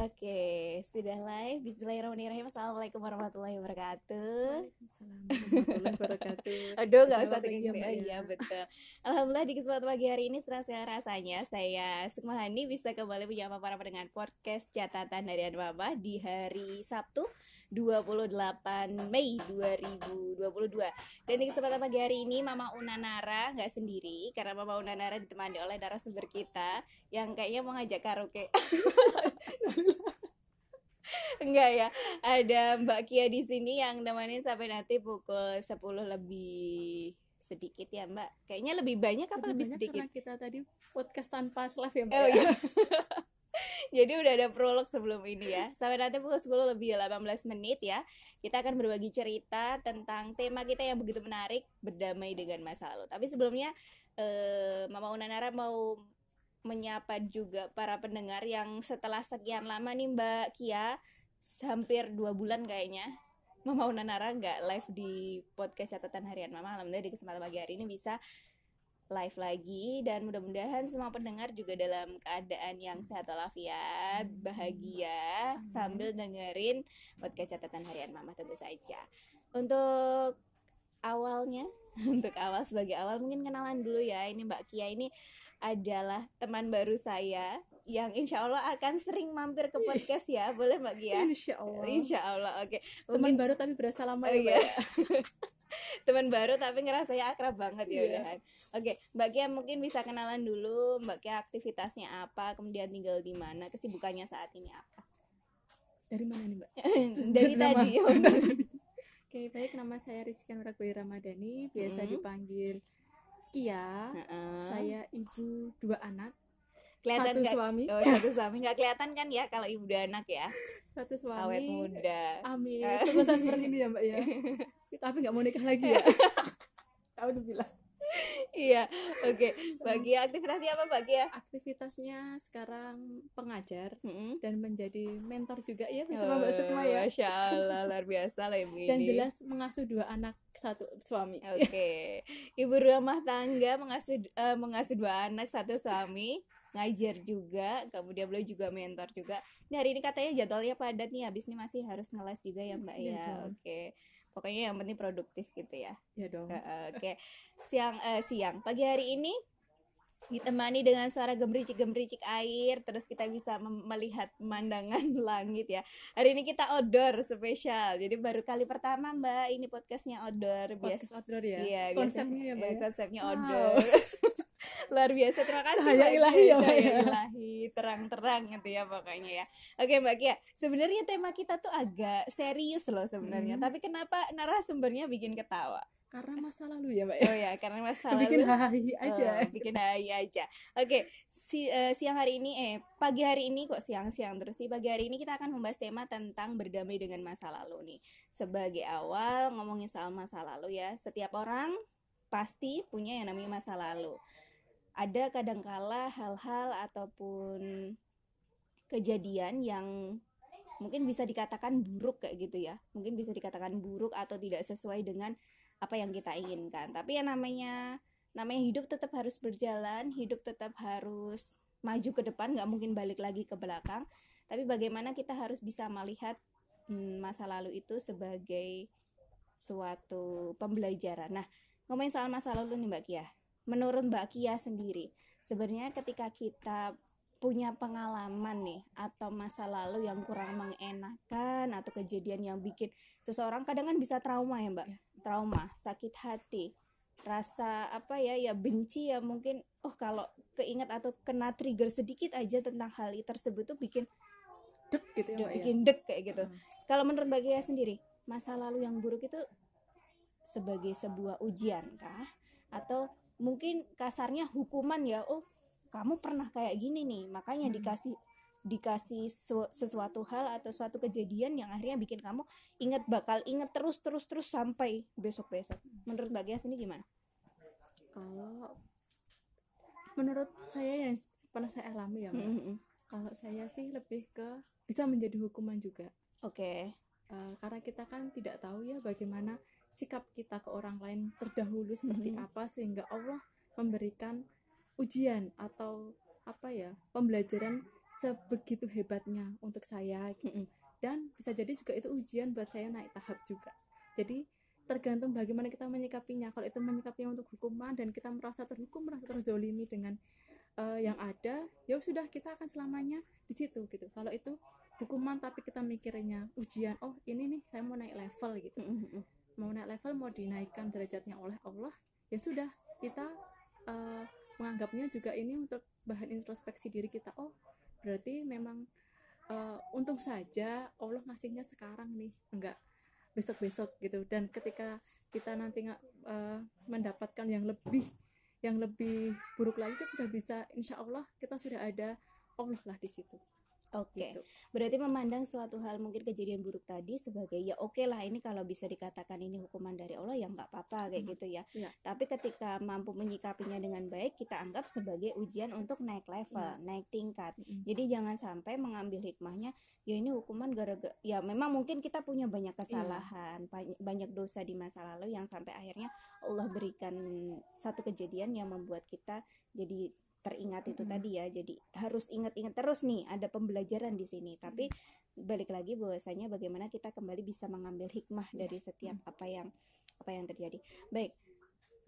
Oke, sudah live. Bismillahirrahmanirrahim. Assalamualaikum warahmatullahi wabarakatuh. Waalaikumsalam warahmatullahi wabarakatuh. Aduh, nggak usah tinggi. Ya. iya, betul. Alhamdulillah di kesempatan pagi hari ini serang sekali rasanya saya Sukmahani bisa kembali menyapa para pendengar podcast catatan harian Mama di hari Sabtu 28 Mei 2022. Dan di kesempatan pagi hari ini Mama Unanara nggak sendiri karena Mama Unanara ditemani oleh narasumber kita yang kayaknya mau ngajak karaoke. Enggak ya, ada Mbak Kia di sini yang nemenin sampai nanti pukul 10 lebih sedikit ya Mbak. Kayaknya lebih banyak apa lebih, banyak sedikit? karena kita tadi podcast tanpa slave ya Mbak. Oh ya? iya. Jadi udah ada prolog sebelum ini ya. Sampai nanti pukul 10 lebih 18 menit ya. Kita akan berbagi cerita tentang tema kita yang begitu menarik, berdamai dengan masa lalu. Tapi sebelumnya eh, Mama Unanara mau menyapa juga para pendengar yang setelah sekian lama nih Mbak Kia hampir dua bulan kayaknya Mama Unanara nggak live di podcast catatan harian Mama Alhamdulillah di kesempatan pagi hari ini bisa live lagi dan mudah-mudahan semua pendengar juga dalam keadaan yang sehat walafiat, bahagia Amin. sambil dengerin podcast catatan harian Mama tentu saja. Untuk awalnya, untuk awal sebagai awal mungkin kenalan dulu ya. Ini Mbak Kia ini adalah teman baru saya yang insya Allah akan sering mampir ke podcast ya, boleh Mbak Kia? Insya Allah. Insya Allah, oke. Teman Mungkin- baru tapi berasa lama Oh ya iya. Teman baru tapi ngerasanya akrab banget ya Iya. udahan. Oke, Mbak Kia mungkin bisa kenalan dulu, Mbak Kia aktivitasnya apa, kemudian tinggal di mana, kesibukannya saat ini apa. Dari mana nih Mbak? Dari tadi. oh, Oke, baik nama saya Rizky Nuragwi Ramadhani, biasa Mm. dipanggil Kia. Heeh. Saya ibu dua anak, kelihatan satu nggak- suami, Oh, satu suami nggak kelihatan kan ya kalau ibu dan anak ya, satu awet suami. muda. Amin. Eh. Sukses seperti ini ya Mbak ya. Tapi nggak mau nikah lagi ya. Tahu udah bilang. Iya, oke. Kia aktivitasnya apa Mbak Kia? Aktivitasnya sekarang pengajar Mm-mm. dan menjadi mentor juga ya bersama Mbak Sukma ya. Masya Allah, luar biasa lah ibu ini. Dan jelas mengasuh dua anak satu suami. Oke, ibu rumah tangga mengasuh eh, mengasuh dua anak satu suami, ngajar juga, kemudian beliau juga mentor juga. Ini hari ini katanya jadwalnya padat nih, habis ini masih harus ngeles juga ya Mbak Iya ya. dong. Oke, pokoknya yang penting produktif gitu ya. Ya dong. Eh, Oke, siang eh, siang pagi hari ini ditemani dengan suara gemericik-gemericik air, terus kita bisa melihat pemandangan langit ya. Hari ini kita outdoor spesial, jadi baru kali pertama Mbak ini podcastnya outdoor. Biasa Podcast outdoor ya. Iya, Konsepnya ya, biasa- Mbak. eh, ya? konsepnya Wow. Luar biasa, terima kasih. Cahaya Mbak ilahi ya, Cahaya ilahi, terang-terang gitu ya pokoknya ya. Oke Mbak Kia, sebenarnya tema kita tuh agak serius loh sebenarnya. Hmm. Tapi kenapa narasumbernya bikin ketawa? Karena masa lalu ya, Mbak ya. Oh ya, karena masalah Bikin lu- hahi aja. Oh, bikin hai aja. Oke, si, eh, siang hari ini eh pagi hari ini kok siang-siang terus sih pagi hari ini kita akan membahas tema tentang berdamai dengan masa lalu nih. Sebagai awal ngomongin soal masa lalu ya, setiap orang pasti punya yang namanya masa lalu. Ada kadangkala hal-hal ataupun kejadian yang mungkin bisa dikatakan buruk kayak gitu ya. Mungkin bisa dikatakan buruk atau tidak sesuai dengan apa yang kita inginkan. Tapi yang namanya namanya hidup tetap harus berjalan, hidup tetap harus maju ke depan, nggak mungkin balik lagi ke belakang. Tapi bagaimana kita harus bisa melihat hmm, masa lalu itu sebagai suatu pembelajaran. Nah, ngomongin soal masa lalu nih Mbak Kia. Menurut Mbak Kia sendiri, sebenarnya ketika kita punya pengalaman nih atau masa lalu yang kurang mengenakan atau kejadian yang bikin seseorang kadang kan bisa trauma ya Mbak, Ya. trauma, sakit hati, rasa apa ya ya benci ya mungkin oh kalau keinget atau kena trigger sedikit aja tentang hal tersebut tuh bikin Dek gitu ya, ya. bikin dek kayak gitu. Hmm. Kalau menurut Mbak Gia sendiri, masa lalu yang buruk itu sebagai sebuah ujian kah? Atau mungkin kasarnya hukuman ya, oh kamu pernah kayak gini nih, makanya Hmm. dikasih dikasih su- sesuatu hal atau suatu kejadian yang akhirnya bikin kamu inget bakal inget terus terus terus sampai besok besok. Menurut Mbak Gia sendiri gimana? Kalau menurut saya yang pernah saya alami ya, Mbak. Mm-mm. Kalau saya sih lebih ke bisa menjadi hukuman juga. Oke, Eh, karena kita kan tidak tahu ya bagaimana sikap kita ke orang lain terdahulu seperti Mhm. apa sehingga Allah memberikan ujian atau apa ya pembelajaran sebegitu hebatnya untuk saya gitu. Dan bisa jadi juga itu ujian buat saya naik tahap juga jadi tergantung bagaimana kita menyikapinya kalau itu menyikapinya untuk hukuman dan kita merasa terhukum merasa terzolimi dengan eh, yang ada ya sudah kita akan selamanya di situ gitu kalau itu hukuman tapi kita mikirnya ujian oh ini nih saya mau naik level gitu. Mau naik level mau dinaikkan derajatnya oleh Allah ya sudah kita eh, menganggapnya juga ini untuk bahan introspeksi diri kita. Oh berarti memang eh, untung saja Allah ngasihnya sekarang nih enggak besok-besok gitu. Dan ketika kita nanti eh, mendapatkan yang lebih yang lebih buruk lagi kita sudah bisa insya Allah kita sudah ada Allah lah di situ Oke, gitu. berarti memandang suatu hal mungkin kejadian buruk tadi sebagai ya oke lah ini kalau bisa dikatakan ini hukuman dari Allah ya nggak apa-apa kayak Hmm, gitu ya. iya. Tapi ketika mampu menyikapinya dengan baik kita anggap sebagai ujian untuk naik level, Iya. naik tingkat. Mm-mm. Jadi jangan sampai mengambil hikmahnya ya ini hukuman gara-gara ya memang mungkin kita punya banyak Iya. kesalahan, banyak dosa di masa lalu yang sampai akhirnya Allah berikan satu kejadian yang membuat kita jadi teringat itu Mm-mm. tadi ya. Jadi harus ingat-ingat terus nih ada pembelajaran di sini. Tapi balik lagi bahwasanya bagaimana kita kembali bisa mengambil hikmah Iya. dari setiap apa yang apa yang terjadi. Baik,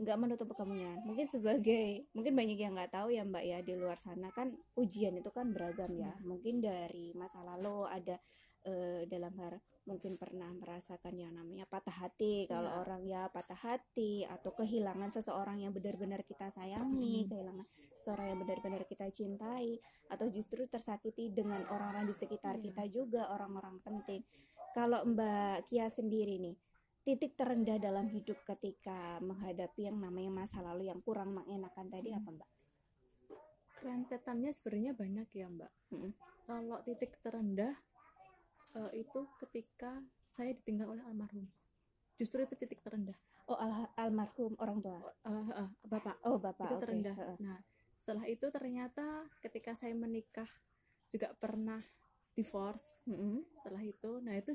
nggak menutup kemungkinan. Mungkin sebagai mungkin banyak yang nggak tahu ya Mbak ya di luar sana kan ujian itu kan beragam ya. Iya. Mungkin dari masa lalu ada eh, dalam hal mungkin pernah merasakan yang namanya patah hati kalau Iya. orang ya patah hati atau kehilangan seseorang yang benar-benar kita sayangi, Mm. kehilangan seseorang yang benar-benar kita cintai atau justru tersakiti dengan orang-orang di sekitar Iya. kita juga orang-orang penting. Kalau Mbak Kia sendiri nih, titik terendah dalam hidup ketika menghadapi yang namanya masa lalu yang kurang mengenakan tadi Mm. apa Mbak? rentetannya sebenarnya banyak ya mbak Mm-mm. kalau titik terendah eh, itu ketika saya ditinggal oleh almarhum justru itu titik terendah Oh al- almarhum orang tua. Eh, eh, bapak Oh Bapak. itu oke. terendah nah setelah itu ternyata ketika saya menikah juga pernah divorce Mm-mm. setelah itu nah itu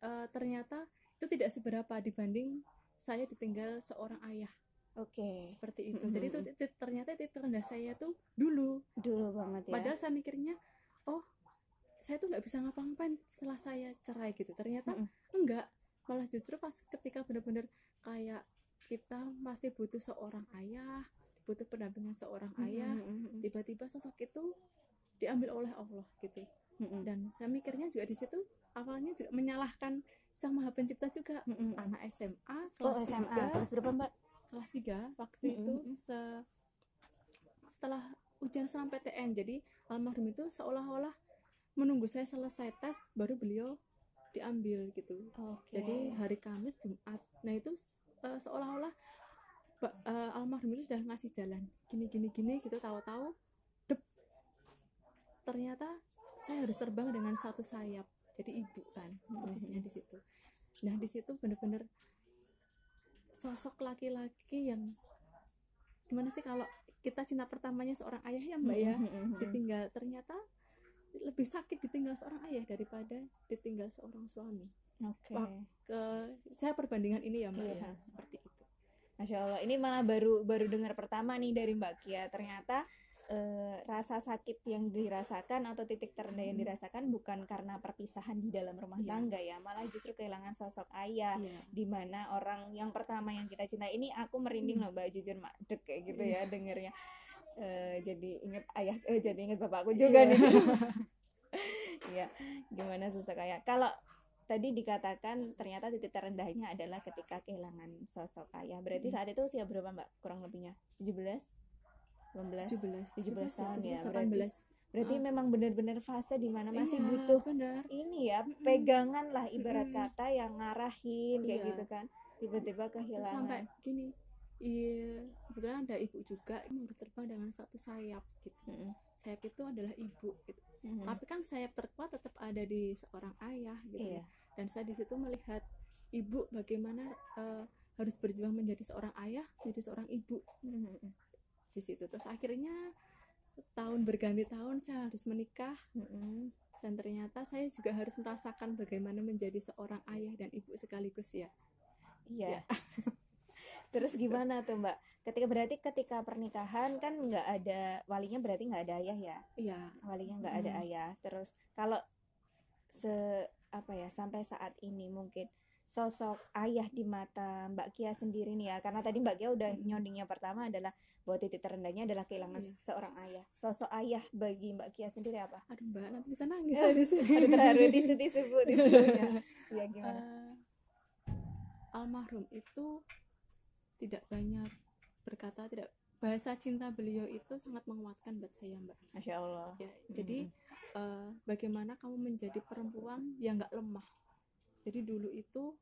eh, ternyata itu tidak seberapa dibanding saya ditinggal seorang ayah Oke. seperti itu jadi itu ternyata titik terendah saya tuh dulu Dulu banget ya. Padahal saya mikirnya, oh saya tuh nggak bisa ngapa-ngapain setelah saya cerai gitu. Ternyata Mm-mm. enggak, malah justru pas ketika benar-benar kayak kita masih butuh seorang ayah, butuh pendampingan seorang Mm-mm, ayah, tiba-tiba sosok itu diambil oleh Allah gitu. mm-mm, Dan saya mikirnya juga di situ awalnya juga menyalahkan Sang Maha Pencipta juga. mm-mm. Anak SMA Oh kelas SMA 3, kelas berapa Mbak? kelas 3 waktu Mm-mm, itu se- setelah ujian sama PTN jadi almarhum itu seolah-olah menunggu saya selesai tes baru beliau diambil gitu. Oke. jadi hari Kamis Jumat. Nah itu eh, seolah-olah eh, almarhum itu sudah ngasih jalan. Gini gini gini gitu tahu-tahu dep. Ternyata saya harus terbang dengan satu sayap. Jadi ibu kan posisinya di situ. Nah di situ bener-bener sosok laki-laki yang gimana sih kalau kita cinta pertamanya seorang ayah ya mbak ya? Ditinggal. Ternyata lebih sakit ditinggal seorang ayah daripada ditinggal seorang suami Oke. Ke saya perbandingan ini ya mbak Iya. ya seperti itu Masya Allah, ini malah baru baru dengar pertama nih dari Mbak Kia. Ternyata eh, rasa sakit yang dirasakan atau titik terendah yang Hmm. dirasakan bukan karena perpisahan di dalam rumah Iya. tangga ya, malah justru kehilangan sosok ayah. Iya. di mana orang yang pertama yang kita cintai ini aku merinding Hmm. loh mbak jujur madek kayak gitu Iya. ya dengernya Eh, jadi inget ayah eh, jadi inget bapakku juga nih. Iya gimana sosok ayah kalau tadi dikatakan ternyata titik terendahnya adalah ketika kehilangan sosok ayah. Berarti Hmm. saat itu usia berapa mbak? Kurang lebihnya? 17 18 17 17 tahun ya, 18 berarti Ah. memang benar-benar fase di mana masih Iya, butuh benar. ini ya pegangan lah ibarat kata yang ngarahin kayak Iya. gitu kan. Tiba-tiba kehilangan. sampai gini iya kebetulan ada ibu juga harus terbang dengan satu sayap gitu. Mm-mm. sayap itu adalah ibu gitu. Mm-mm. tapi kan sayap terkuat tetap ada di seorang ayah gitu. Iya. Dan saya di situ melihat ibu bagaimana eh, harus berjuang menjadi seorang ayah menjadi seorang ibu. Mm-mm. di situ. Terus akhirnya tahun berganti tahun saya harus menikah. Mm-mm. dan ternyata saya juga harus merasakan bagaimana menjadi seorang ayah dan ibu sekaligus ya. Iya terus gimana tuh mbak? Ketika berarti ketika pernikahan kan nggak ada walinya berarti nggak ada ayah ya? Iya. Walinya nggak ada Hmm. ayah. Terus kalau se apa ya sampai saat ini mungkin sosok ayah di mata Mbak Kia sendiri nih ya karena tadi Mbak Kia udah nyondingnya pertama adalah bahwa titik terendahnya adalah kehilangan Iya. seorang ayah. Sosok ayah bagi Mbak Kia sendiri apa? Aduh mbak nanti bisa nangis Eh, di sini. ada terharu tisu tisu bu tisunya ya. Gimana? Eh, almarhum itu tidak banyak berkata tidak bahasa cinta beliau itu sangat menguatkan buat saya mbak. Masya Allah. Ya jadi eh, bagaimana kamu menjadi perempuan yang nggak lemah? Jadi dulu itu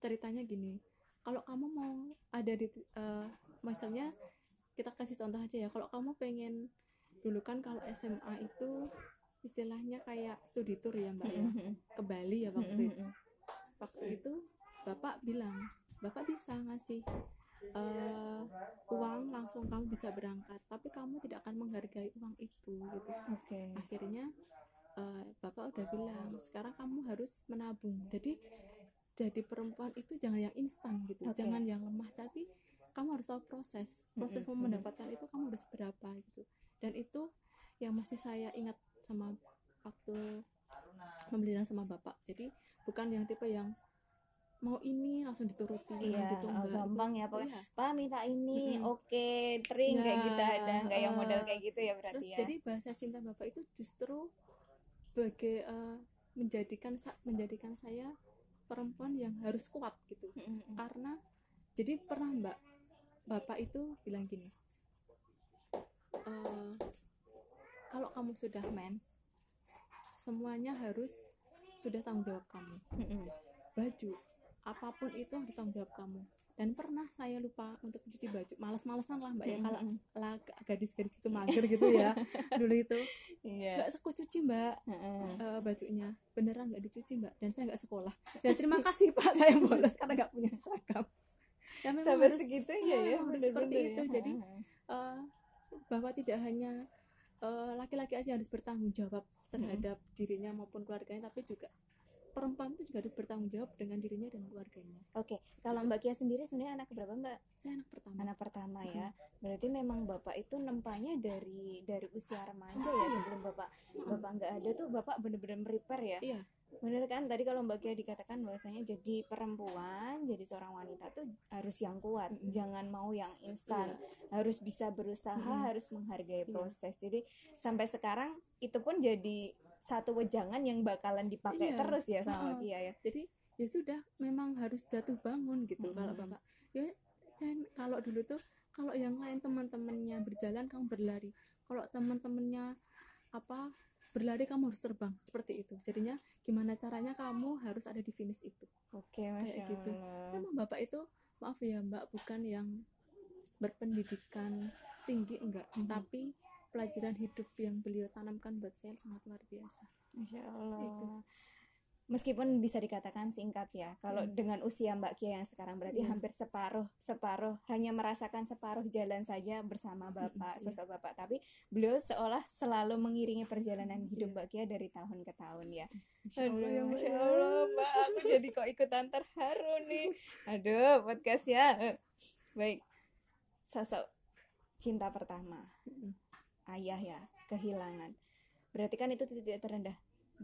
ceritanya gini kalau kamu mau ada di eh, misalnya kita kasih contoh aja ya kalau kamu pengen dulu kan kalau SMA itu istilahnya kayak studi tour ya mbak ya. Ke Bali ya waktu itu. Waktu itu bapak bilang bapak bisa ngasih eh, uang langsung kamu bisa berangkat tapi kamu tidak akan menghargai uang itu gitu. Oke. Akhirnya eh, bapak udah bilang sekarang kamu harus menabung. Jadi jadi perempuan itu jangan yang instan gitu. Oke. jangan yang lemah tapi kamu harus tahu proses. Proses kamu mendapatkan itu kamu harus berapa gitu. Dan itu yang masih saya ingat sama waktu pembelian sama bapak. Jadi bukan yang tipe yang mau ini langsung dituruti Iya, gitu oh, enggak gampang ya, pokoknya. Iya. Pak minta ini, Mm-mm. oke, tering kayak Ya, gitu ada, nggak yang model kayak gitu ya berarti terus ya. jadi bahasa cinta bapak itu justru sebagai eh, menjadikan menjadikan saya perempuan yang harus kuat gitu Mm-mm. karena jadi pernah mbak bapak itu bilang gini "Eh, kalau kamu sudah mens semuanya harus sudah tanggung jawab kamu Mm-mm. baju apa pun itu harus tanggung jawab kamu. Dan pernah saya lupa untuk cuci baju. Malas-malesan lah mbak ya kalau lah gadis-gadis itu mager gitu ya. Dulu itu. Iya. nggak aku cuci mbak eh, bajunya. Beneran nggak dicuci mbak. Dan saya nggak sekolah. Dan terima kasih pak. Saya bolos karena nggak punya seragam. Ya memang Sampai harus segitunya ya, ya, memang harus bener-bener seperti ya. itu. Jadi, eh, bahwa tidak hanya eh, laki-laki aja yang harus bertanggung jawab terhadap dirinya maupun keluarganya tapi juga perempuan itu juga harus bertanggung jawab dengan dirinya dan keluarganya Oke, kalau Mbak Kia sendiri sebenarnya anak berapa Mbak? saya anak pertama Anak pertama ya. Berarti memang Bapak itu nempanya dari dari usia remaja ya Iya. sebelum Bapak Bapak nggak ada tuh Bapak bener-bener prepare ya. iya Bener kan tadi kalau Mbak Kia dikatakan bahwasanya jadi perempuan, jadi seorang wanita tuh harus yang kuat, Mm-mm. jangan mau yang instan, harus bisa berusaha, Mm-mm. harus menghargai Iya. proses. Jadi sampai sekarang itu pun jadi satu wejangan yang bakalan dipakai Iya. terus ya sama Heeh. Kia ya. jadi ya sudah memang harus jatuh bangun gitu Mm-mm. kalau bapak ya jangan kalau dulu tuh kalau yang lain teman-temannya berjalan kamu berlari kalau teman-temannya apa berlari kamu harus terbang seperti itu jadinya gimana caranya kamu harus ada di finish itu Oke, Masya gitu. Allah. memang bapak itu maaf ya mbak bukan yang berpendidikan tinggi enggak Mhm. tapi pelajaran hidup yang beliau tanamkan buat saya sangat luar biasa Masya Allah. Itu. Meskipun bisa dikatakan singkat ya, kalau Hmm. dengan usia Mbak Kia yang sekarang berarti Iya. hampir separuh, separuh hanya merasakan separuh jalan saja bersama Bapak, iya. sosok Bapak. Tapi beliau seolah selalu mengiringi perjalanan hidup Iya. Mbak Kia dari tahun ke tahun ya. Insya Allah ya, Masya ya. Allah, Mbak, aku jadi kok ikutan terharu nih. Aduh, podcastnya. Eh, Baik, sosok cinta pertama, Mm-mm. ayah ya, kehilangan. Berarti kan itu titik terendah.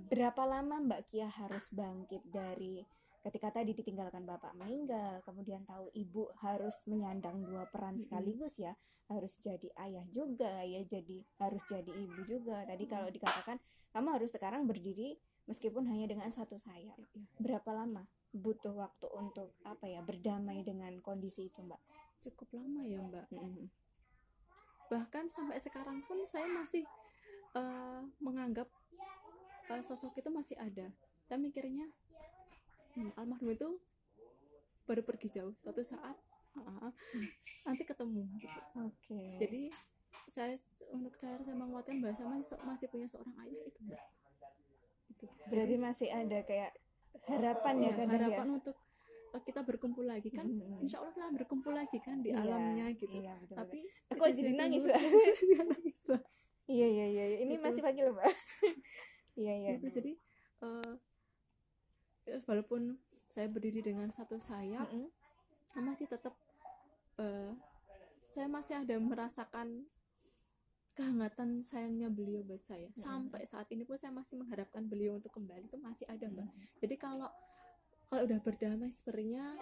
Berapa lama Mbak Kia harus bangkit dari ketika tadi ditinggalkan bapak meninggal, kemudian tahu ibu harus menyandang dua peran sekaligus ya, harus jadi ayah juga ya, jadi harus jadi ibu juga. Tadi kalau dikatakan kamu harus sekarang berdiri meskipun hanya dengan satu sayap. Ya, ya. Berapa lama butuh waktu untuk apa ya berdamai dengan kondisi itu, Mbak? cukup lama ya mbak Mm-mm. bahkan sampai sekarang pun saya masih eh, menganggap eh, sosok itu masih ada saya mikirnya hmm, almarhum itu baru pergi jauh suatu saat ah, nanti ketemu gitu. Oke. jadi saya untuk cara saya menguatkan bahasa masih masih punya seorang ayah itu mbak Gitu. berarti masih ada kayak harapan ya Iya, kadang harapan ya. untuk eh, kita berkumpul lagi kan Mm-mm. insya Allah kita berkumpul lagi kan di Iya, alamnya gitu Iya, betul, tapi Aku kita jadi nangis, Mbak. Iya iya iya iya. ini Gitu. masih pagi loh mbak. Iya iya. gitu jadi eh, ya, walaupun saya berdiri dengan satu sayap Mm-mm. masih tetap eh, saya masih ada merasakan kehangatan sayangnya beliau buat saya. Sampai saat ini pun saya masih mengharapkan beliau untuk kembali itu masih ada mbak. Jadi kalau kalau udah berdamai sebenarnya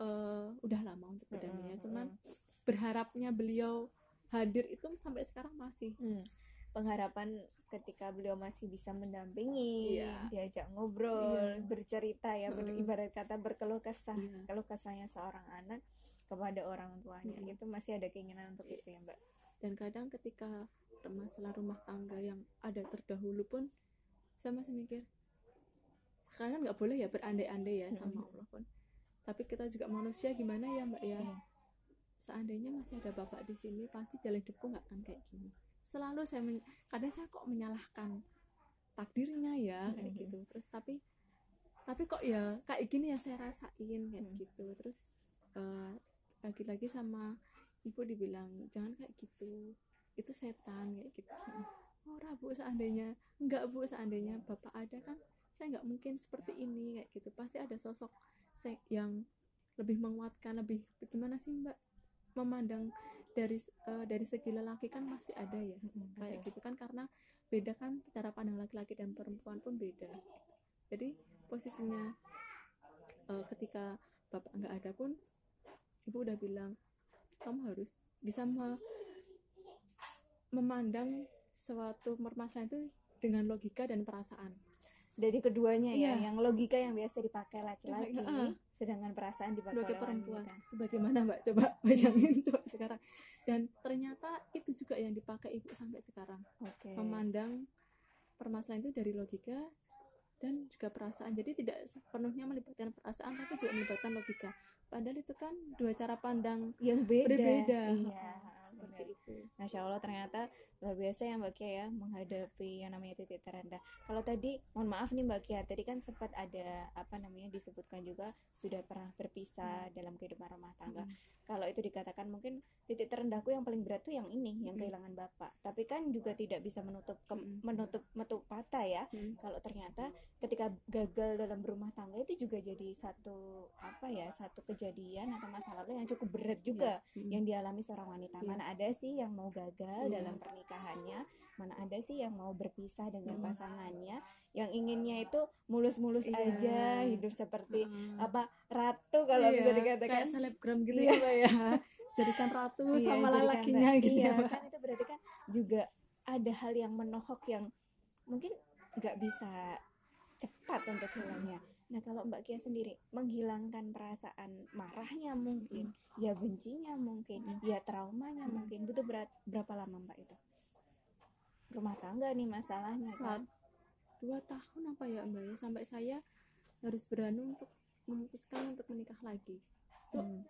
eh, udah lama untuk berdamainya cuman berharapnya beliau hadir itu sampai sekarang masih. Hmm. Pengharapan ketika beliau masih bisa mendampingi, Iya. diajak ngobrol, Iya. bercerita ya, Mm. ibarat kata berkeluh kesah, Iya. keluh kesahnya seorang anak kepada orang tuanya, Mm. itu masih ada keinginan untuk Iya. itu ya, Mbak. dan kadang ketika masalah rumah tangga yang ada terdahulu pun saya masih mikir sekarang nggak boleh ya berandai-andai ya sama. Allah pun tapi kita juga manusia gimana ya mbak ya Iya. seandainya masih ada bapak di sini pasti jalan hidupku nggak akan kayak gini selalu saya men- kadang saya kok menyalahkan takdirnya ya kayak Mm-mm. gitu. Terus tapi tapi kok ya kayak gini ya saya rasain kayak Mm. gitu. Terus eh, lagi-lagi sama ibu dibilang jangan kayak gitu. Itu setan kayak gitu. Ora bu seandainya enggak bu seandainya bapak ada kan saya nggak mungkin seperti ini kayak gitu. Pasti ada sosok yang lebih menguatkan lebih gimana sih mbak? Memandang dari eh, dari segi lelaki kan pasti ada ya. Mm, kayak gitu kan karena beda kan cara pandang laki-laki dan perempuan pun beda. Jadi posisinya eh, ketika bapak nggak ada pun ibu udah bilang kamu harus bisa me- memandang suatu permasalahan itu dengan logika dan perasaan. Dari keduanya ya, Iya. yang logika yang biasa dipakai laki-laki, Heeh. Sedangkan perasaan dipakai sebagai perempuan. wanita. itu bagaimana mbak? Coba bayangin coba sekarang. Dan ternyata itu juga yang dipakai ibu sampai sekarang. Oke. memandang permasalahan itu dari logika dan juga perasaan. Jadi tidak sepenuhnya melibatkan perasaan tapi juga melibatkan logika. Padahal itu kan dua cara pandang Yang beda. berbeda. Iya, seperti benar. itu Masya Allah ternyata luar biasa ya Mbak Kia ya menghadapi yang namanya titik terendah. Kalau tadi mohon maaf nih Mbak Kia, tadi kan sempat ada apa namanya disebutkan juga sudah pernah berpisah dalam kehidupan rumah tangga. Mm. Kalau itu dikatakan mungkin titik terendahku yang paling berat tuh yang ini, yang Mm. kehilangan bapak. Tapi kan juga tidak bisa menutup ke- Mm. menutup menutup mata ya. Mm. Kalau ternyata ketika gagal dalam berumah tangga itu juga jadi satu apa ya satu kejadian atau masa lalu yang cukup berat juga Mm. yang dialami seorang wanita. Iya. Mana ada sih yang mau gagal Iya. dalam pernikahannya, mana ada sih yang mau berpisah dengan Mm. pasangannya, yang inginnya itu mulus-mulus Iya. aja, hidup seperti Heeh. apa ratu kalau bisa Iya, dikatakan. kayak selebgram gitu Iya. ya mbak ya jadikan ratu Iya, sama lelakinya gitu iya, ya kan itu berarti kan juga ada hal yang menohok yang mungkin nggak bisa cepat untuk hilangnya. Nah kalau Mbak Kia sendiri menghilangkan perasaan marahnya mungkin, ya bencinya mungkin, Mm. ya traumanya Mm. mungkin butuh berat berapa lama Mbak itu? Rumah tangga nih masalahnya saat kan. dua tahun apa ya mbak ya sampai saya harus berani untuk memutuskan untuk menikah lagi itu Hmm.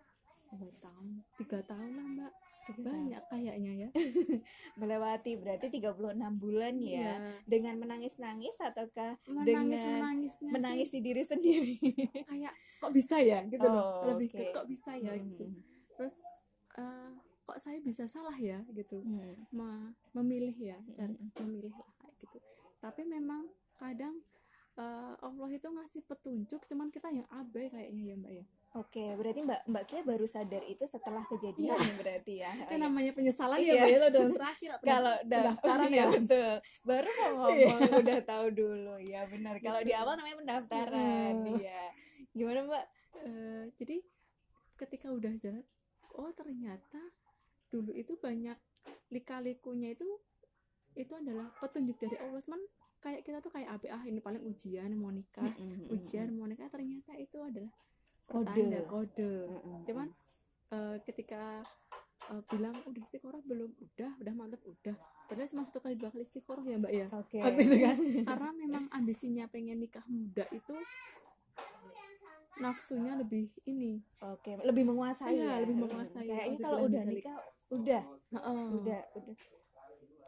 dua tahun tiga tahun lah mbak. Banyak kayaknya ya melewati berarti 36 bulan ya. Iya. Dengan menangis-nangis ataukah menangis dengan menangis sih di diri sendiri? kayak kok bisa ya gitu Oh, loh lebih oke. ke kok bisa ya gitu Hmm. terus eh, kok saya bisa salah ya gitu Hmm. Me- memilih ya cara Mm-mm. memilih lah kayak gitu tapi memang kadang eh, Allah itu ngasih petunjuk cuman kita yang abai kayaknya ya mbak ya Oke, berarti Mbak Mbak Kia baru sadar itu setelah kejadian nih berarti ya. itu namanya penyesalan Iya. ya mbak ya lo dalam terakhir Kalau pendaftaran iya, ya betul. Baru mau ngomong udah tahu dulu ya benar. Kalau di awal namanya pendaftaran, Iya. iya. Gimana Mbak? Eh, jadi ketika udah jalan oh ternyata dulu itu banyak lika-likunya itu itu adalah petunjuk dari Allah cuman kayak kita tuh kayak apa ah ini paling ujian mau nikah ujian mau nikah ternyata itu adalah Kode. pertanda kode Mm-mm. cuman eh, ketika eh, bilang udah istiqoroh belum udah udah mantep udah padahal cuma satu kali dua kali istiqoroh ya mbak ya Oke. Waktu itu kan karena memang ambisinya pengen nikah muda itu nafsunya lebih ini Oke, lebih menguasai Iya, ya. lebih menguasai. Kayaknya kalau udah nikah udah, Heeh. udah, udah.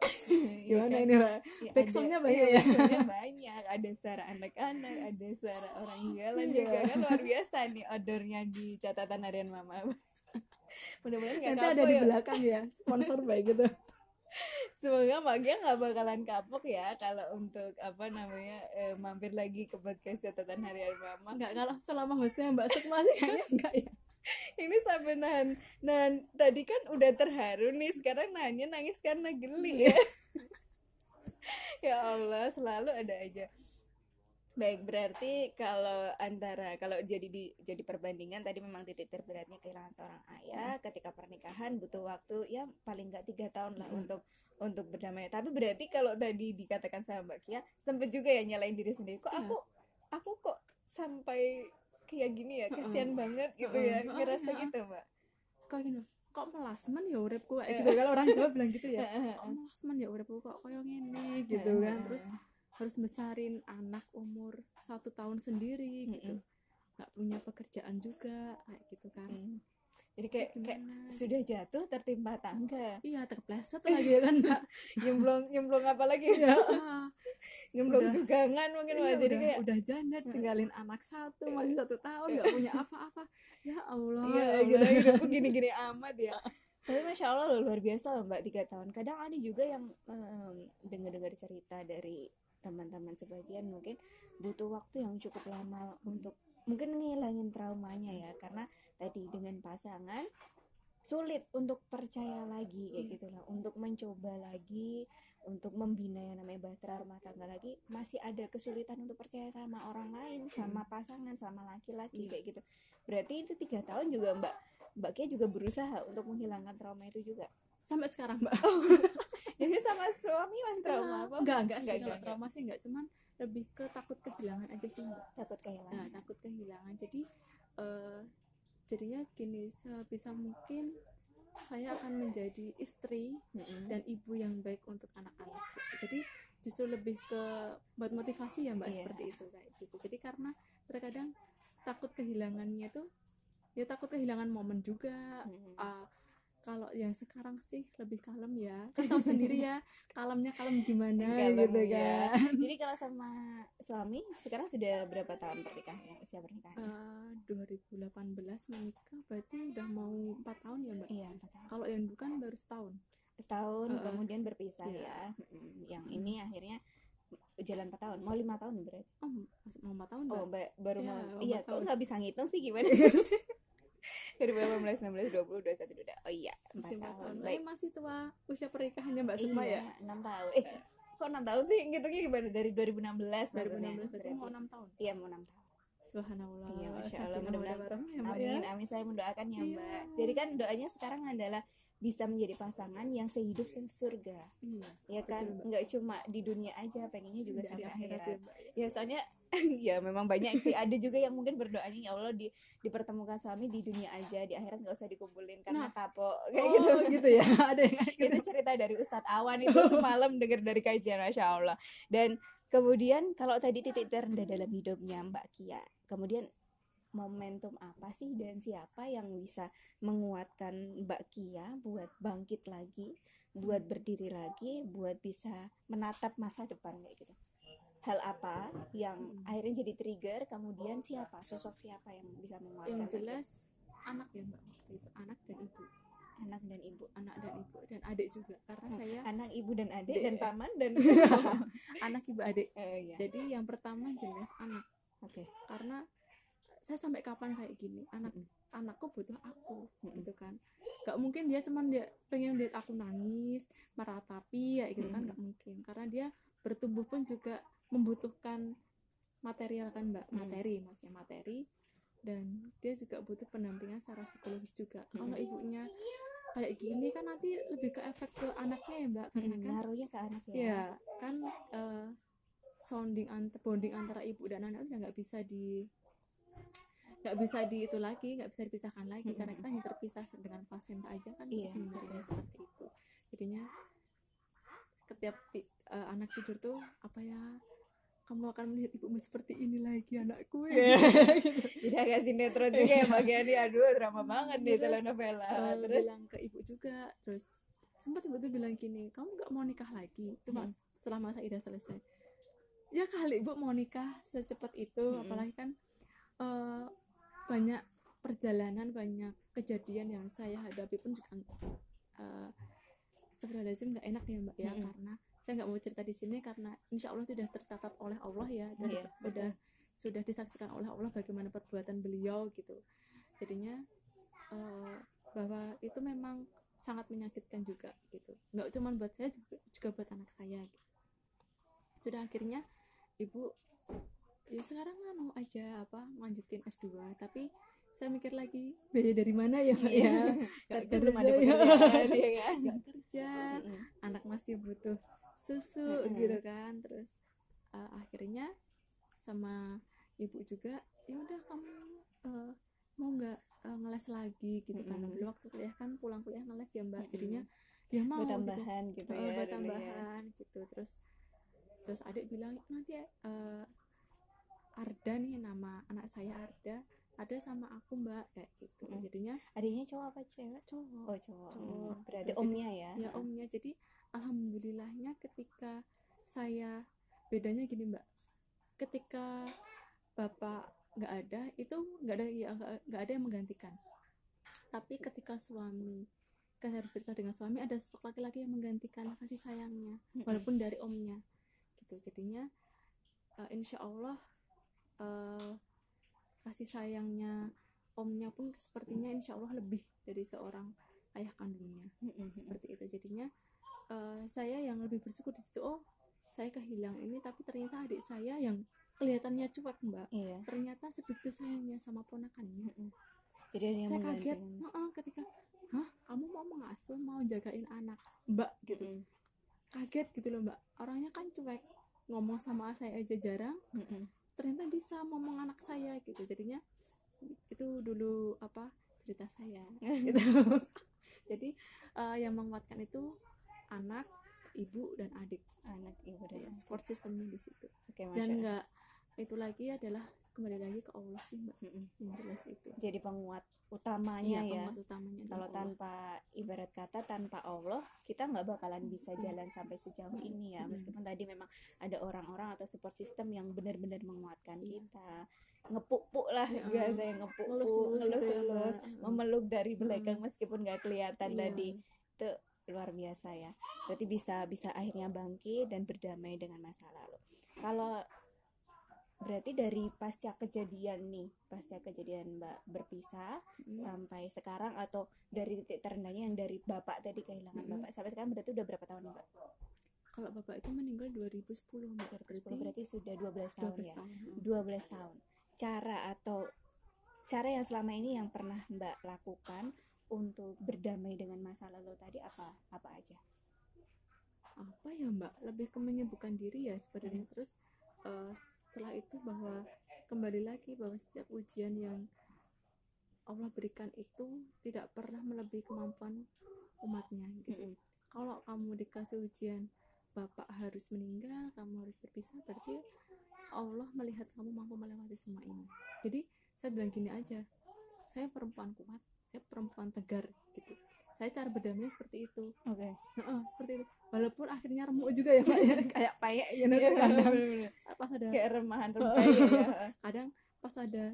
gimana Iya kan? ini mbak Ya, Back ada- songnya iya, banyak. ya? banyak. Ada suara anak-anak ada suara orang jalan Iya. juga kan luar biasa nih odornya di catatan harian mama. Mudah-mudahan nggak nanti ada kapok di ya. belakang ya sponsor baik gitu. Semoga Mbak Gia nggak bakalan kapok ya kalau untuk apa namanya eh, mampir lagi ke podcast catatan harian mama. Enggak kalau selama hostnya mbak Sukma sih kayaknya enggak ya ini sampai nahan nahan tadi kan udah terharu nih sekarang nanya nangis karena geli. Ya ya Allah selalu ada aja. Baik berarti kalau antara kalau jadi di jadi perbandingan tadi memang titik terberatnya kehilangan seorang ayah ketika pernikahan butuh waktu ya paling nggak tiga tahun lah Hmm. untuk untuk berdamai. Tapi berarti kalau tadi dikatakan sama Mbak Kia sempet juga ya nyalain diri sendiri. Kok Iya. aku aku kok sampai kayak gini ya kasihan banget gitu Heeh, ya ngerasa gitu Mbak. Kok gini kok melasmen ya uripku kayak Iya. gitu kalau orang Jawa bilang gitu ya kok melasmen ya uripku kok koyo ngene gitu kan. Terus harus besarin anak umur satu tahun sendiri gitu. Nggak punya pekerjaan juga kayak gitu kan. Jadi kayak kayak Gimana? sudah jatuh tertimpa tangga. Iya terpleset lagi ya kan mbak nyemplung nyemplung apa lagi? Ya nyemplung Udah. jugangan mungkin iya, Mbak. jadi udah, kayak udah janda tinggalin anak satu masih satu tahun nggak punya apa-apa. Ya Allah iya ya gitu hidupku gini-gini amat ya. Tapi masya Allah loh, luar biasa loh mbak tiga tahun. Kadang ada juga yang em, dengar-dengar cerita dari teman-teman sebagian mungkin butuh waktu yang cukup lama untuk mungkin ngilangin traumanya ya karena tadi dengan pasangan sulit untuk percaya lagi kayak Iya. gitu lah untuk mencoba lagi untuk membina yang namanya bahtera rumah tangga lagi masih ada kesulitan untuk percaya sama orang lain sama pasangan sama laki-laki Iya. kayak gitu. Berarti itu tiga tahun juga mbak mbak Kia juga berusaha untuk menghilangkan trauma itu juga. Sampai sekarang mbak. Jadi sama suami masih trauma apa? Enggak enggak Enggak, kalau enggak, trauma sih enggak cuman lebih ke takut kehilangan aja sih mbak takut nah, kehilangan takut kehilangan jadi eh, jadinya gini sebisa mungkin saya akan menjadi istri Mm-mm. dan ibu yang baik untuk anak-anak jadi justru lebih ke buat motivasi ya mbak Iya. seperti itu kayak gitu jadi karena terkadang takut kehilangannya tuh ya takut kehilangan momen juga Mm-mm. Ah, kalau yang sekarang sih lebih kalem ya. Kan tahu sendiri ya kalemnya kalem gimana Kalem, gitu ya. kan. Jadi kalau sama suami sekarang sudah berapa tahun pernikahannya? Usia pernikahannya? Eh, 2018 menikah berarti udah mau empat tahun ya mbak? Iya empat tahun. Kalau yang bukan baru setahun. Setahun Heeh. kemudian berpisah Iya. ya. Yang ini akhirnya jalan 4 tahun. Mau lima tahun berarti? Oh mau empat tahun mbak? Oh ba- baru Iya, mau iya empat kok nggak bisa ngitung sih gimana 2018 19 20 21 udah oh iya empat masih empat tahun tahun baik Eh, masih tua usia pernikahannya mbak ya iya enam tahun eh kok enam tahun sih ngitungnya gimana dari 2016 maksudnya 2016 berarti mau enam tahun iya mau enam tahun subhanallah Iya, Masya Allah, mudah-mudahan. ya mbak Amin, ya amin. Saya mendoakan ya, Iya. Mbak. Jadi kan doanya sekarang adalah bisa menjadi pasangan yang sehidup surga, iya ya kan? Betul. Nggak cuma di dunia aja, pengennya juga dari sampai akhirat akhirat. ya mbak ya. Ya soalnya ya memang banyak sih. Ada juga yang mungkin berdoanya ya Allah di dipertemukan suami di dunia aja, di akhirat nggak usah dikumpulin karena Nah. kapok kayak oh gitu. gitu ya ada yang gitu itu cerita dari Ustadz Awan itu semalam dengar dari kajian Masya Allah dan kemudian kalau tadi titik terendah dalam hidupnya Mbak Kia kemudian momentum apa sih dan siapa yang bisa menguatkan Mbak Kia buat bangkit lagi buat berdiri lagi buat bisa menatap masa depan kayak gitu hal apa yang Hmm. akhirnya jadi trigger kemudian siapa? Sosok siapa yang bisa menguatkan yang jelas anak ya mbak waktu itu. Anak dan ibu. Anak dan ibu. Anak dan ibu dan adik juga karena saya anak ibu dan adik dan paman dan anak ibu adik. Eh, iya. jadi yang pertama jelas anak. Oke. Karena saya sampai kapan kayak gini? Anak Mm-mm. anakku butuh aku Mm-mm. gitu kan. Gak mungkin dia cuman dia pengen lihat aku nangis meratapi ya gitu kan Mm-mm. gak mungkin. Karena dia bertumbuh pun juga membutuhkan material kan mbak Mm. materi maksudnya materi dan dia juga butuh pendampingan secara psikologis juga kalau Mm. ibunya kayak gini kan nanti lebih ke efek ke anaknya ya mbak karena Mm, kan ngaruhnya ke anak ya. ya kan eh, sounding antar bonding antara ibu dan anak udah nggak bisa di nggak bisa di itu lagi nggak bisa dipisahkan lagi Mm-mm. karena kita hanya terpisah dengan placenta aja kan Iya. sebenarnya seperti itu jadinya setiap ti- eh, anak tidur tuh apa ya kamu akan melihat ibumu seperti ini lagi anakku ya Jadi agak sinetron juga ya bagian ini. Aduh, drama banget nih telenovela. Eh, Terus bilang ke ibu juga terus sempat ibu tuh bilang gini kamu nggak mau nikah lagi itu Mak, Hmm. setelah masa idah selesai ya kali ibu mau nikah secepat itu Mm-mm. apalagi kan eh, banyak perjalanan banyak kejadian yang saya hadapi pun juga uh, Astagfirullahaladzim nggak enak ya mbak ya Mm-mm. karena saya nggak mau cerita di sini karena insya Allah sudah tercatat oleh Allah ya dan Iya, sudah sudah disaksikan oleh Allah bagaimana perbuatan beliau gitu. Jadinya uh, bahwa itu memang sangat menyakitkan juga gitu. Nggak cuma buat saya juga, juga buat anak saya gitu. sudah akhirnya ibu ya sekarang kan mau aja apa lanjutin S2 tapi saya mikir lagi biaya dari mana ya pak ya? Saat itu belum ada pekerjaan ya kan? Nggak kerja. Anak masih butuh susu Mm-mm. gitu kan terus uh, akhirnya sama ibu juga ya udah kamu uh, mau nggak uh, ngeles lagi gitu kan Mm-mm. dulu waktu kuliah kan pulang kuliah ngeles ya mbak Mm-mm. jadinya dia mau buat gitu. tambahan gitu, Oh, ya buat ya. tambahan gitu terus terus adik bilang nanti uh, Arda nih nama anak saya Arda ada sama aku mbak kayak gitu jadinya adiknya cowok apa cewek cowok oh cowok, Cowok. Hmm, berarti Jadi- omnya ya ya omnya jadi alhamdulillahnya ketika saya bedanya gini mbak. Ketika bapak nggak ada itu nggak ada ya nggak ada yang menggantikan. Tapi ketika suami kan harus berpisah dengan suami ada sosok laki-laki yang menggantikan kasih sayangnya walaupun dari omnya gitu. Jadinya eh, insya Allah eh, kasih sayangnya omnya pun sepertinya insya Allah lebih dari seorang ayah kandungnya. Seperti itu. Jadinya eh, saya yang lebih bersyukur di situ oh saya kehilangan ini tapi ternyata adik saya yang kelihatannya cuek mbak. Iya. Ternyata sebegitu sayangnya sama ponakannya. Jadi ada yang saya kaget. menggantikan. "Heeh," ketika hah kamu mau mengasuh mau jagain anak mbak? Gitu. Mm-mm. kaget gitu loh mbak. Orangnya kan cuek ngomong sama saya aja jarang. Mm-mm. ternyata bisa ngomong anak saya gitu. Jadinya itu dulu apa cerita saya. Gitu. Jadi eh, yang menguatkan itu anak ibu dan adik. Anak ibu ya, dan support systemnya di situ. Oke dan Allah. enggak itu lagi adalah kembali lagi ke Allah sih mbak. Mm-mm. yang jelas itu. Jadi penguat utamanya Iya, ya. penguat utamanya kalau Allah. tanpa ibarat kata tanpa Allah kita nggak bakalan bisa jalan sampai sejauh ini ya. Meskipun tadi memang ada orang-orang atau support system yang benar-benar menguatkan Iya. kita. Ngepuk-puk lah Ya, biasa yang ngepuk-puk ngelus-ngelus gitu ya, memeluk dari belakang Mm. meskipun nggak kelihatan Iya. tadi. Itu luar biasa ya berarti bisa bisa akhirnya bangkit dan berdamai dengan masa lalu kalau berarti dari pasca kejadian nih pasca kejadian mbak berpisah Mm. sampai sekarang atau dari titik terendahnya yang dari bapak tadi kehilangan Mm-mm. bapak sampai sekarang berarti udah berapa tahun nih mbak? kalau bapak itu meninggal 2010 mbak 2010 berarti sudah 12 tahun 12 ya tahun Mm. 12 tahun cara atau cara yang selama ini yang pernah mbak lakukan untuk berdamai dengan masa lalu tadi apa apa aja? Apa ya mbak? Lebih ke menyembuhkan diri ya Hmm. sebenarnya terus eh, setelah itu bahwa kembali lagi bahwa setiap ujian yang Allah berikan itu tidak pernah melebihi kemampuan umatnya gitu. Kalau kamu dikasih ujian bapak harus meninggal kamu harus berpisah berarti Allah melihat kamu mampu melewati semua ini. Jadi saya bilang gini aja saya perempuan kuat saya perempuan tegar gitu saya cara berdamai seperti itu oke Heeh, seperti itu. Walaupun akhirnya remuk juga ya Pak ya, kayak payek gitu kadang. Pas ada kayak remahan remahan ya kadang pas ada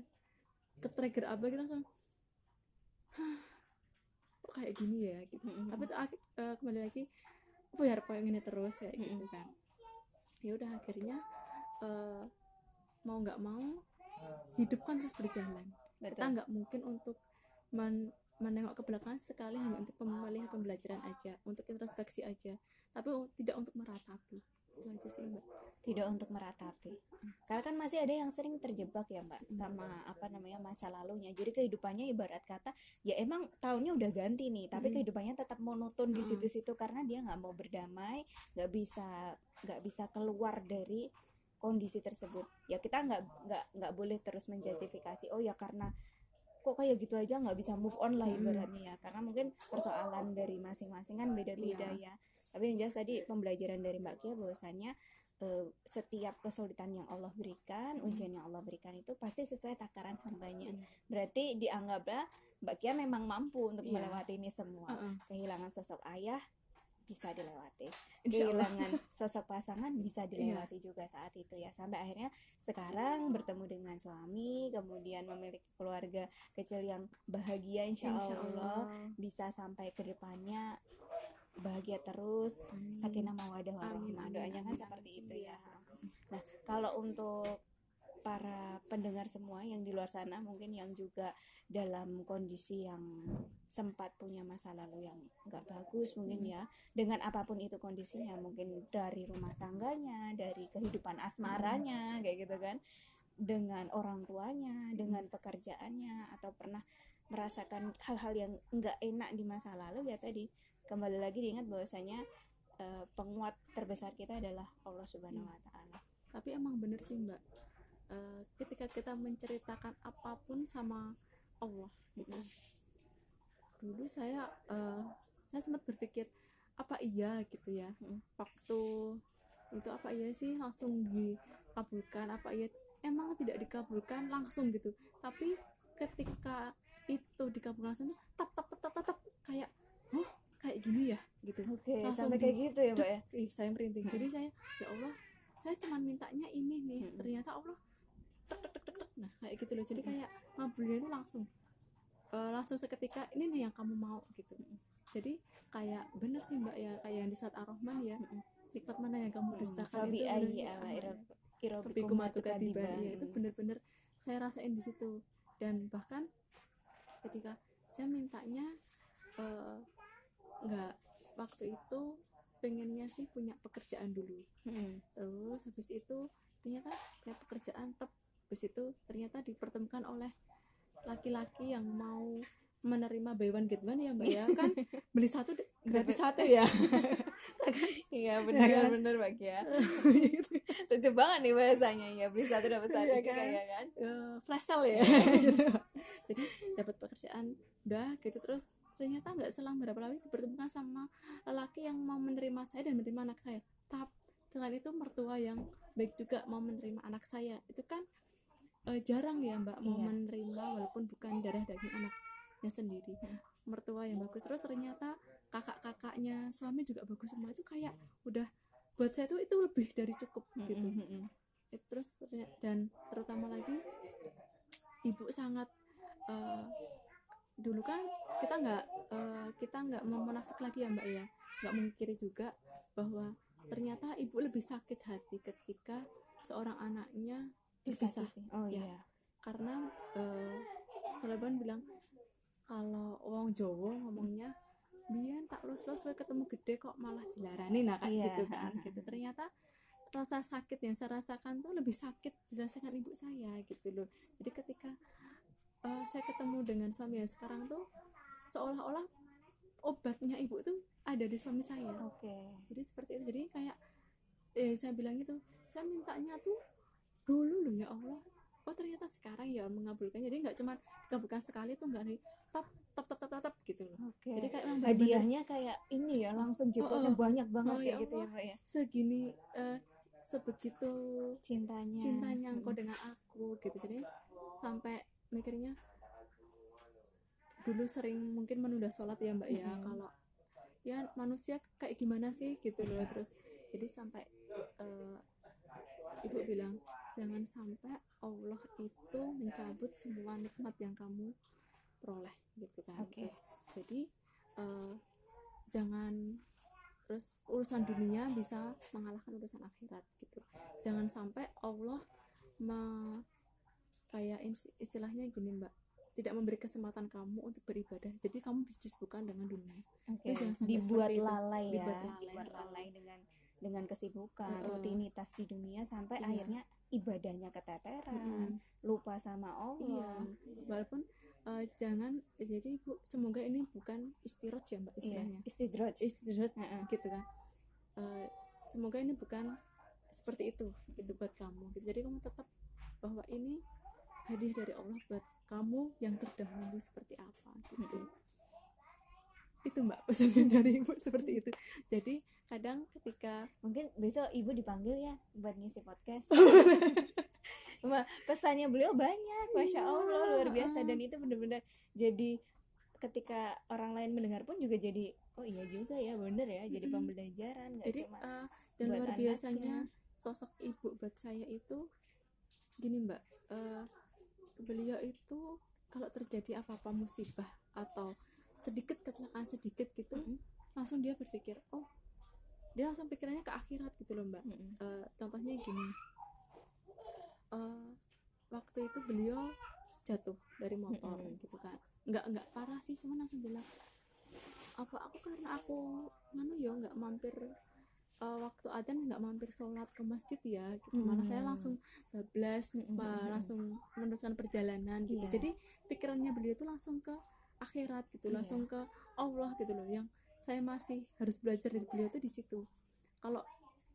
ke trigger apa gitu langsung "Hah, kok kayak gini ya gitu. Mm-mm. Tapi tuh ak- eh, kembali lagi apa ya ini terus kayak gitu Mm-mm. kan. Ya udah akhirnya eh, mau nggak mau hidup kan terus berjalan. Kita betul nggak mungkin untuk men- menengok ke belakang sekali hanya untuk melihat pembelajaran aja, untuk introspeksi aja, tapi tidak untuk meratapi. Itu aja sih mbak. tidak untuk meratapi karena kan masih ada yang sering terjebak ya mbak sama apa namanya masa lalunya jadi kehidupannya ibarat kata ya emang tahunnya udah ganti nih tapi Mm. kehidupannya tetap monoton di situ-situ karena dia nggak mau berdamai nggak bisa nggak bisa keluar dari kondisi tersebut ya kita nggak nggak nggak boleh terus menjustifikasi oh ya karena kok kayak gitu aja nggak bisa move on lah ibaratnya ya karena mungkin persoalan dari masing-masing kan beda-beda Iya. ya tapi yang jelas tadi pembelajaran dari Mbak Kia bahwasannya eh, setiap kesulitan yang Allah berikan, ujian yang Allah berikan itu pasti sesuai takaran hambanya. Mm. Berarti dianggaplah Mbak Kia memang mampu untuk Iya. melewati ini semua. Heeh. Kehilangan sosok ayah bisa dilewati, kehilangan sosok pasangan bisa dilewati juga saat itu ya. Sampai akhirnya sekarang bertemu dengan suami, kemudian memiliki keluarga kecil yang bahagia insya, Insya Allah, Allah. bisa sampai ke depannya bahagia terus sakinah mawadah warahmah doanya kan amin, seperti amin. itu ya nah kalau untuk para pendengar semua yang di luar sana mungkin yang juga dalam kondisi yang sempat punya masa lalu yang nggak bagus mungkin ya. Dengan apa pun itu kondisinya mungkin dari rumah tangganya dari kehidupan asmaranya kayak gitu kan. Dengan orang tuanya dengan pekerjaannya atau pernah merasakan hal-hal yang nggak enak di masa lalu ya tadi. Kembali lagi diingat bahwasanya eh, penguat terbesar kita adalah Allah Subhanahu Wa Taala. Tapi emang bener sih mbak Eh, ketika kita menceritakan apa pun sama Allah gitu dulu saya eh, saya sempat berpikir apa iya gitu ya Mm. waktu itu apa iya sih langsung dikabulkan apa iya emang tidak dikabulkan langsung gitu tapi ketika itu dikabulkan langsung tuh tap tap tap tap tap, tap, kayak oh kayak gini ya gitu Oke, Langsung sampai di- kayak gitu ya, Mbak ya. Saya merinding. Jadi saya ya Allah, saya cuma mintanya ini nih. Mm-mm. Ternyata Allah Nah, kayak gitu loh. Jadi kayak ngabulnya itu langsung eh, langsung seketika ini nih yang kamu mau gitu. Jadi kayak bener sih Mbak ya kayak yang di saat Ar-Rahman ya. Nikmat mana yang kamu dustakan Fabi itu bener- tukadiban. ya itu bener-bener saya rasain di situ dan bahkan ketika saya mintanya eh, nggak waktu itu pengennya sih punya pekerjaan dulu Mm. terus habis itu ternyata kayak pekerjaan tep habis itu ternyata dipertemukan oleh laki-laki yang mau menerima buy one get one ya mbak ya kan beli satu gratis satu ya Iya Ya benar kan? benar Mbak ya. Lucu banget nih bahasanya ya beli satu dapat satu Iya juga kan? ya kan. Eh, flash sale ya gitu. jadi dapat pekerjaan udah gitu terus ternyata nggak selang berapa lama dipertemukan sama lelaki yang mau menerima saya dan menerima anak saya tapi selain itu mertua yang baik juga mau menerima anak saya itu kan eh, jarang ya mbak mau Iya. menerima walaupun bukan darah daging anaknya sendiri. Mertua yang bagus. Terus ternyata kakak-kakaknya suami juga bagus semua. Itu kayak udah buat saya tuh itu lebih dari cukup gitu. Mm, mm, mm. itu terus dan terutama lagi ibu sangat eh, dulu kan kita nggak eh, kita nggak mau munafik lagi ya mbak ya. Nggak mengkiri juga bahwa ternyata ibu lebih sakit hati ketika seorang anaknya Disakiti. Oh Ya. iya. karena eh, Seleban bilang kalau wong Jawa ngomongnya biyen tak lus-lus wae ketemu gede kok malah dilarani nah kan Iya. gitu kan gitu ternyata rasa sakit yang saya rasakan tuh lebih sakit dirasakan ibu saya gitu loh jadi ketika eh, saya ketemu dengan suami yang sekarang tuh seolah-olah obatnya ibu tuh ada di suami saya Oke. jadi seperti itu jadi kayak eh saya bilang gitu saya mintanya tuh dulu loh ya Allah oh ternyata sekarang ya mengabulkan jadi nggak cuma dikabulkan sekali tuh nggak nih tap tap tap tap tap, gitu loh Oke. jadi kayak emang bener-bener hadiahnya kayak ini ya langsung jeploknya Oh, oh. banyak banget Oh, ya gitu ya Allah. Mbak ya. segini eh, sebegitu Cintanya. cintanya engkau Mm. dengan aku gitu jadi sampai mikirnya dulu sering mungkin menunda sholat ya mbak ya Mm-mm. kalau ya manusia kayak gimana sih gitu loh terus jadi sampai eh, ibu bilang jangan sampai Allah itu mencabut semua nikmat yang kamu peroleh gitu kan Oke. Terus, jadi eh, jangan terus urusan dunia bisa mengalahkan urusan akhirat gitu jangan sampai Allah me, kayak istilahnya gini mbak tidak memberi kesempatan kamu untuk beribadah jadi kamu bisa disibukkan dengan dunia Oke. jangan sampai Dibuat seperti itu. lalai ya. Dibuat lalai. Dibuat lalai dengan dengan kesibukan, Heeh. rutinitas di dunia sampai Iya. akhirnya ibadahnya keteteran, Mm-mm. lupa sama Allah. Iya, walaupun eh, jangan jadi bu semoga ini bukan istirot ya mbak Iya, istilahnya istidraj. istirot Heeh. gitu kan Eh, semoga ini bukan seperti itu gitu buat kamu gitu. jadi kamu tetap bahwa ini hadiah dari Allah buat kamu yang terdahulu seperti apa gitu Mm-mm. Itu mbak pesannya dari ibu seperti itu jadi kadang ketika Mungkin besok ibu dipanggil ya buat ngisi podcast. Pesannya beliau banyak, masya Iya, Allah luar biasa dan itu benar-benar jadi ketika orang lain mendengar pun juga jadi oh iya juga ya bener ya jadi pembelajaran nggak jadi cuma eh, dan luar anaknya. biasanya sosok ibu buat saya itu gini mbak eh, beliau itu kalau terjadi apa-apa musibah atau sedikit kecelakaan sedikit gitu Mm-mm. langsung dia berpikir oh dia langsung pikirannya ke akhirat gitu loh mbak Mm-mm. Eh, contohnya gini eh, beliau jatuh dari motor Mm-mm. gitu kan nggak nggak parah sih cuman langsung bilang apa aku karena aku nganu ya nggak mampir eh, waktu adzan nggak mampir sholat ke masjid ya gitu malah saya Hmm. langsung bablas Mm-mm, eh, mm-mm. langsung meneruskan perjalanan gitu Iya. jadi pikirannya beliau itu langsung ke akhirat gitu Iya. langsung ke Allah gitu loh yang saya masih harus belajar dari beliau tuh di situ. Kalau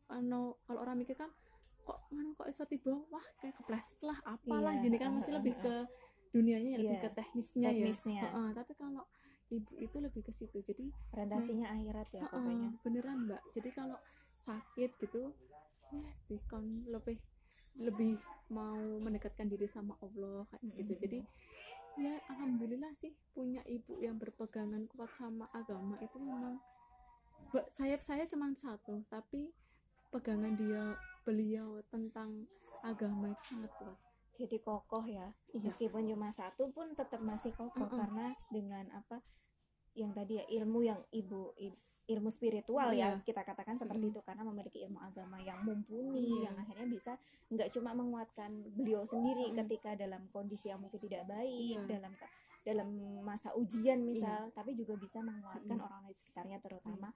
anu kalau orang mikir kan kok nganu kok iso tiba? Wah kayak kepleset lah apalah Iya, gini kan masih lebih ke dunianya ya lebih Iya, ke teknisnya, teknisnya. ya Heeh, tapi kalau ibu itu lebih ke situ jadi orientasinya akhirat ya heeh, pokoknya. beneran mbak. Jadi kalau sakit gitu ya dikon lebih lebih mau mendekatkan diri sama Allah kayak gitu. Mm-mm. jadi ya alhamdulillah sih punya ibu yang berpegangan kuat sama agama itu memang sayap saya cuma satu tapi pegangan dia beliau tentang agama itu sangat kuat jadi kokoh ya Iya. meskipun cuma satu pun tetap masih kokoh Mm-mm. karena dengan apa yang tadi ya ilmu yang ibu ilmu spiritual ya Iya. kita katakan seperti Mm-mm. itu karena memiliki ilmu agama yang mumpuni Iya. yang akhirnya bisa nggak cuma menguatkan beliau sendiri Mm-mm. ketika dalam kondisi yang mungkin tidak baik Iya. dalam dalam masa ujian misal tapi juga bisa menguatkan Mm-mm. orang di sekitarnya terutama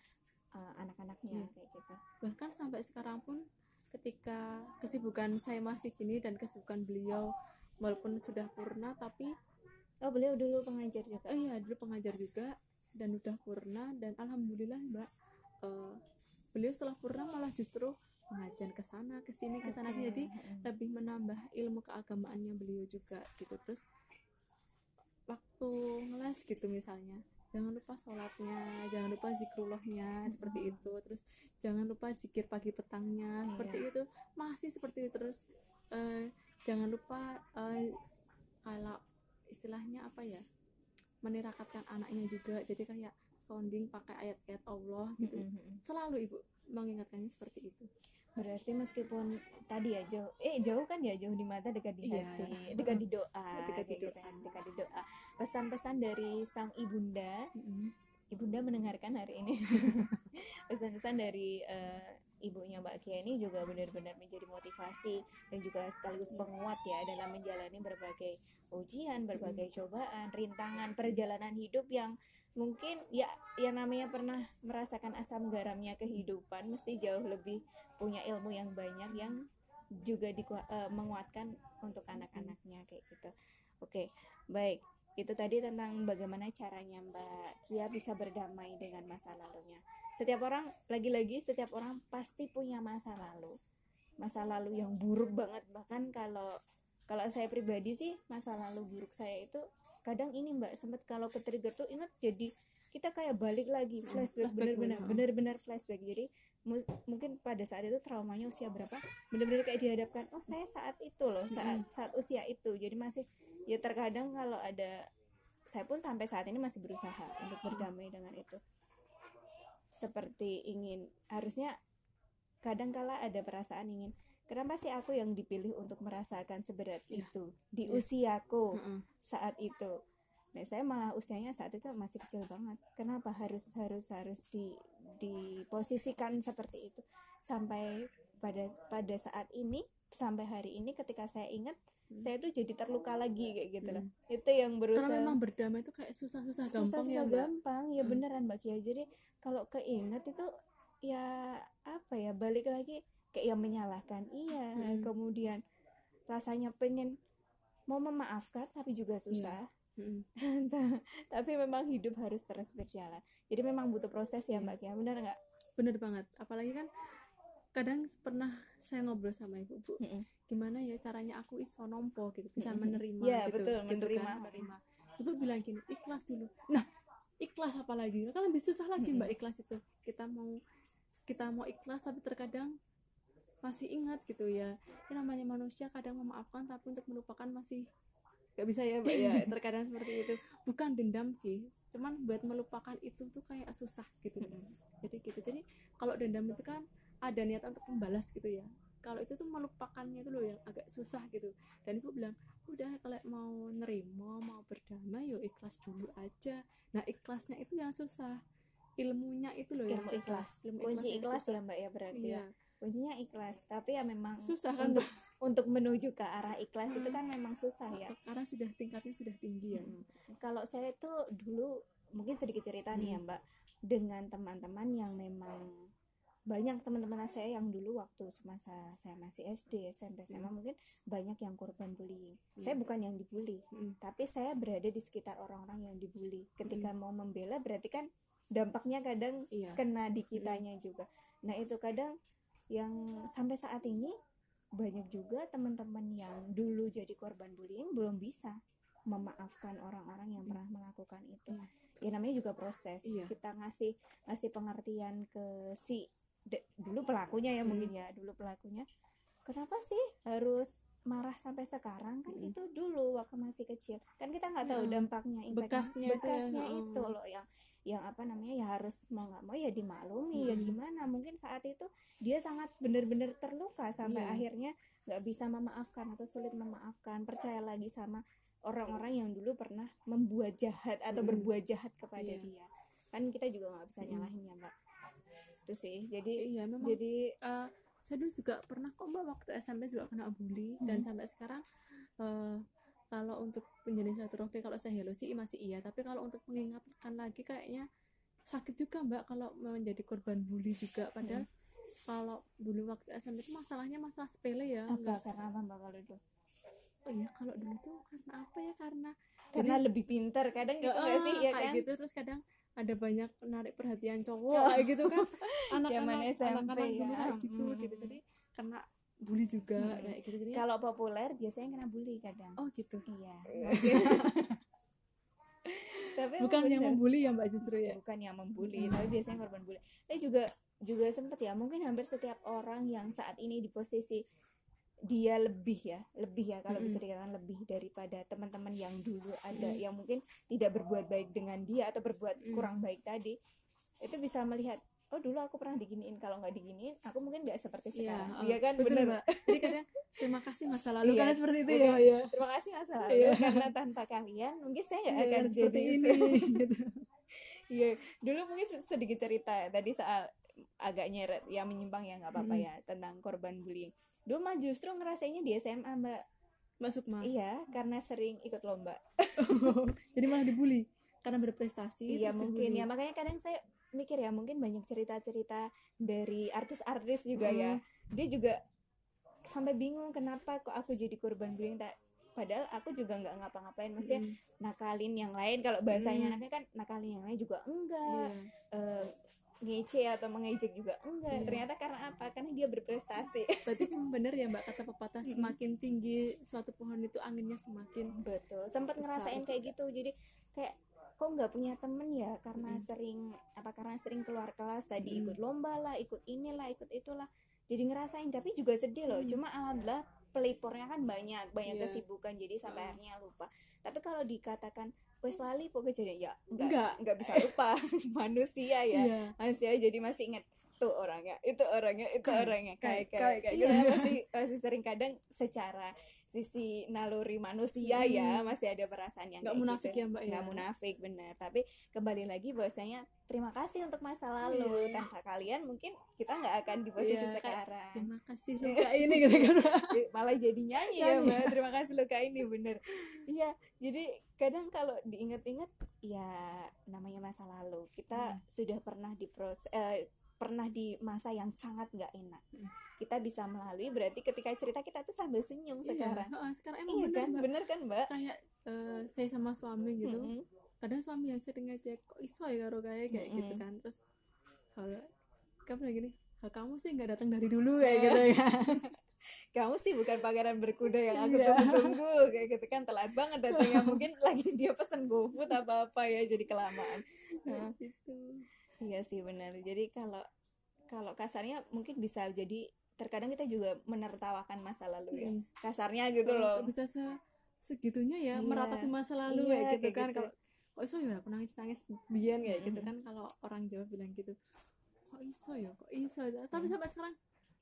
uh, anak-anaknya Iya. kayak gitu bahkan sampai sekarang pun ketika kesibukan saya masih gini dan kesibukan beliau walaupun sudah purna tapi oh beliau dulu pengajar juga oh iya dulu pengajar juga dan udah purna dan alhamdulillah mbak eh, beliau setelah purna malah justru pengajian ke sana ke sini ke sana. Oke. jadi lebih menambah ilmu keagamaannya beliau juga gitu. Terus waktu ngeles gitu misalnya jangan lupa sholatnya jangan lupa zikrullahnya seperti itu. Terus jangan lupa zikir pagi petangnya Iya. seperti itu. Masih seperti itu. Terus eh, jangan lupa eh, kalau istilahnya apa ya menirakatkan anaknya juga jadi kayak sounding pakai ayat-ayat Allah gitu mm-mm. selalu ibu mengingatkannya seperti itu Berarti meskipun tadi ya jauh, eh jauh kan ya jauh di mata dekat di Iya. hati, dekat di doa, Dekat di gitu doa. kan, dekat di doa. Pesan-pesan dari sang ibunda, ibunda mendengarkan hari ini. Pesan-pesan dari eh, ibunya Mbak Kia ini juga benar-benar menjadi motivasi dan juga sekaligus penguat ya dalam menjalani berbagai ujian, berbagai cobaan, rintangan, perjalanan hidup yang mungkin ya yang namanya pernah merasakan asam garamnya kehidupan mesti jauh lebih punya ilmu yang banyak yang juga dikua- eh, menguatkan untuk anak-anaknya kayak gitu. Oke, baik. Itu tadi tentang bagaimana caranya Mbak Kia bisa berdamai dengan masa lalunya. Setiap orang, lagi-lagi setiap orang pasti punya masa lalu. Masa lalu yang buruk banget bahkan kalau kalau saya pribadi sih masa lalu buruk saya itu kadang ini Mbak sempat kalau ke trigger tuh ingat jadi kita kayak balik lagi flashback flashback bener-bener bener-bener flashback. Jadi mungkin pada saat itu traumanya usia berapa bener-bener kayak dihadapkan oh saya saat itu loh saat saat usia itu. Jadi masih ya terkadang kalau ada saya pun sampai saat ini masih berusaha untuk berdamai dengan itu. Seperti ingin harusnya kadang kala ada perasaan ingin kenapa sih aku yang dipilih untuk merasakan seberat Iya. itu di Iya. usiaku Heeh. saat itu nah saya malah usianya saat itu masih kecil banget kenapa harus harus harus di diposisikan seperti itu sampai pada pada saat ini sampai hari ini ketika saya ingat Hmm. saya tuh jadi terluka lagi kayak gitu loh itu yang karena berusaha memang berdamai itu kayak susah-susah gampang susah ya susah mbak gampang ya Hmm. beneran mbak Kia jadi kalau keinget itu ya apa ya balik lagi kayak yang menyalahkan. Iya Hmm. kemudian rasanya pengen mau memaafkan tapi juga susah. Mm-mm. tapi memang hidup harus terus berjalan. Jadi memang butuh proses ya Iya. mbak Kia bener nggak? Bener banget. Apalagi kan kadang pernah saya ngobrol sama ibu bu Mm-mm. gimana ya caranya aku iso nompo gitu bisa menerima Iya, gitu, betul, gitu menerima. kan, menerima. Ibu bilang gini ikhlas dulu. Nah. Ikhlas apa lagi kan lebih susah lagi mbak ikhlas itu. Kita mau kita mau ikhlas tapi terkadang masih ingat gitu ya. Ini namanya manusia kadang memaafkan tapi untuk melupakan masih gak bisa ya mbak ya. Terkadang seperti itu. Bukan dendam sih cuman buat melupakan itu tuh kayak susah gitu. Jadi gitu. Jadi kalau dendam itu kan ada niat untuk membalas gitu ya. Kalau itu tuh melupakannya itu loh yang agak susah gitu. Dan ibu bilang udah kalau mau nerima mau berdamai yo ikhlas dulu aja. Nah ikhlasnya itu yang susah. Ilmunya itu loh yang ilmu susah. ikhlas. Ilmu kunci yang ikhlas susah. ya mbak ya berarti iya. ya kuncinya ikhlas. Tapi ya memang susah kan untuk untuk menuju ke arah ikhlas itu kan memang susah ya. Karena sudah tingkatnya sudah tinggi ya. Kalau saya tuh dulu mungkin sedikit cerita nih ya Hmm. mbak. Dengan teman-teman yang memang banyak teman-teman saya yang dulu waktu semasa saya masih SD SMP SMA Hmm. mungkin banyak yang korban bullying. Saya Hmm. bukan yang dibully Mm. tapi saya berada di sekitar orang-orang yang dibully. Ketika Hmm. mau membela berarti kan dampaknya kadang iya. kena di kitanya juga. Nah itu kadang yang sampai saat ini banyak juga teman-teman yang dulu jadi korban bullying belum bisa memaafkan orang-orang yang Hmm. pernah melakukan itu Iya. ya namanya juga proses Iya. kita ngasih ngasih pengertian ke si de- dulu pelakunya ya Hmm. mungkin ya dulu pelakunya kenapa sih harus marah sampai sekarang kan Hmm. itu dulu waktu masih kecil kan kita nggak tahu Ya. dampaknya impactnya Bekasnya itu ya, bekasnya itu loh yang yang apa namanya ya harus mau nggak mau ya dimaklumi ya Mm. gimana mungkin saat itu dia sangat benar-benar terluka sampai Iya. akhirnya nggak bisa memaafkan atau sulit memaafkan percaya lagi sama orang-orang yang dulu pernah membuat jahat atau Mm. berbuat jahat kepada Iya. dia kan kita juga nggak bisa nyalahin ya mbak itu sih jadi iya memang jadi eh, saya dulu juga pernah kok mbak waktu SMP juga kena bully. Dan Hmm. sampai sekarang eh, kalau untuk menjadi satu trofi kalau saya hello sih masih iya. Tapi kalau untuk mengingatkan lagi kayaknya sakit juga mbak kalau menjadi korban bully juga. Padahal Hmm. kalau dulu waktu SMP itu masalahnya masalah sepele ya apa? Nggak karena apa mbak kalau itu oh iya kalau dulu tuh karena apa ya? Karena karena lebih pintar kadang gitu Nggak, sih ya kayak kan? gitu. Terus kadang ada banyak menarik perhatian cowok kayak gitu kan. Anak-anak anak-anak ya. dulu kayak gitu gitu. Jadi kena bully juga Mm. kayak gitu. Jadi kalau populer biasanya kena bully kadang. Oh gitu. Iya. Tapi bukan yang membuli ya mbak justru ya? Bukan yang membuli Hmm. tapi biasanya korban bully. Tapi juga juga sempet ya mungkin hampir setiap orang yang saat ini di posisi dia lebih ya lebih ya kalau bisa dikatakan lebih daripada teman-teman yang dulu ada Mm. yang mungkin tidak berbuat baik dengan dia atau berbuat Mm. kurang baik tadi itu bisa melihat oh dulu aku pernah diginiin kalau nggak diginiin aku mungkin nggak seperti Iya, sekarang oh, iya kan betul, bener mbak jadi kadang terima kasih masa lalu Iya, karena seperti itu ya ya terima kasih masa lalu Iya. karena tanpa kalian mungkin saya nggak Nggak akan seperti jadi ini gitu. Iya, dulu mungkin se- sedikit cerita tadi soal agak nyeret yang menyimpang ya nggak apa-apa Mm. ya tentang korban bullying. Dulu mah justru ngerasainnya di SMA mbak. mbak Sukma Iya, karena sering ikut lomba. jadi malah dibully karena berprestasi iya mungkin dibully. ya makanya kadang saya mikir ya mungkin banyak cerita-cerita dari artis-artis juga ya. Dia juga sampai bingung kenapa kok aku jadi korban bullying tak padahal aku juga nggak ngapa-ngapain maksudnya Mm, nakalin yang lain kalau bahasanya Mm. anaknya kan nakalin yang lain juga enggak iya. eh, ngece atau mengejek juga enggak Iya. ternyata karena apa karena dia berprestasi berarti benar ya mbak kata pepatah semakin tinggi suatu pohon itu anginnya semakin betul sempat ngerasain kayak gitu jadi kayak kok nggak punya temen ya karena Mm. sering apa karena sering keluar kelas tadi Mm. ikut lomba lah ikut inilah ikut itulah jadi ngerasain tapi juga sedih loh Mm. cuma alhamdulillah pelipornya kan banyak banyak Iya. kesibukan jadi sampai Mm. akhirnya lupa tapi kalau dikatakan wes lali pokoknya jadi ya enggak Enggak. enggak bisa lupa. Manusia ya iya. manusia jadi masih inget tuh orangnya itu orangnya itu orangnya. kayak- kayak kayak kayak iya. gitu masih masih sering kadang secara sisi naluri manusia ya masih ada perasaan yang nggak munafik gitu. ya mbak ya? Nggak munafik bener tapi kembali lagi bahwasanya terima kasih untuk masa lalu. Iya. tanpa kalian mungkin kita nggak akan di posisi kayak, sekarang. Terima kasih luka ini gitu kan. Malah jadi nyanyi ya mbak. Terima kasih luka ini bener iya jadi kadang kalau diinget-inget ya namanya masa lalu. Kita Hmm. sudah pernah di proses eh, pernah di masa yang sangat nggak enak. Hmm. kita bisa melalui berarti ketika cerita kita tuh sambil senyum sekarang. iya, heeh, sekarang emang iya bener kan? Mbak. Bener kan mbak? Kayak eh, saya sama suami gitu. Mm-mm. kadang suami yang sering ngecek kok iso ya karo kayak kayak gitu Mm-mm. kan. Terus hal kamu lagi nih kamu sih nggak datang dari dulu kayak gitu ya kamu sih bukan pangeran berkuda yang aku Iya. tunggu-tunggu kayak gitu kan. Telat banget datangnya. Mungkin lagi dia pesen GoFood apa apa ya jadi kelamaan. Nah, gitu Iya sih benar. Jadi kalau kalau kasarnya mungkin bisa jadi terkadang kita juga menertawakan masa lalu ya. Mm. Kasarnya gitu loh. bisa se segitunya ya Iya. meratapi masa lalu Iya, kayak gitu kayak kan gitu. kalau kok iso ya aku nangis nangis bian kayak gitu kan kalau orang Jawa bilang gitu kok iso ya kok iso ya tapi Mm. sampai sekarang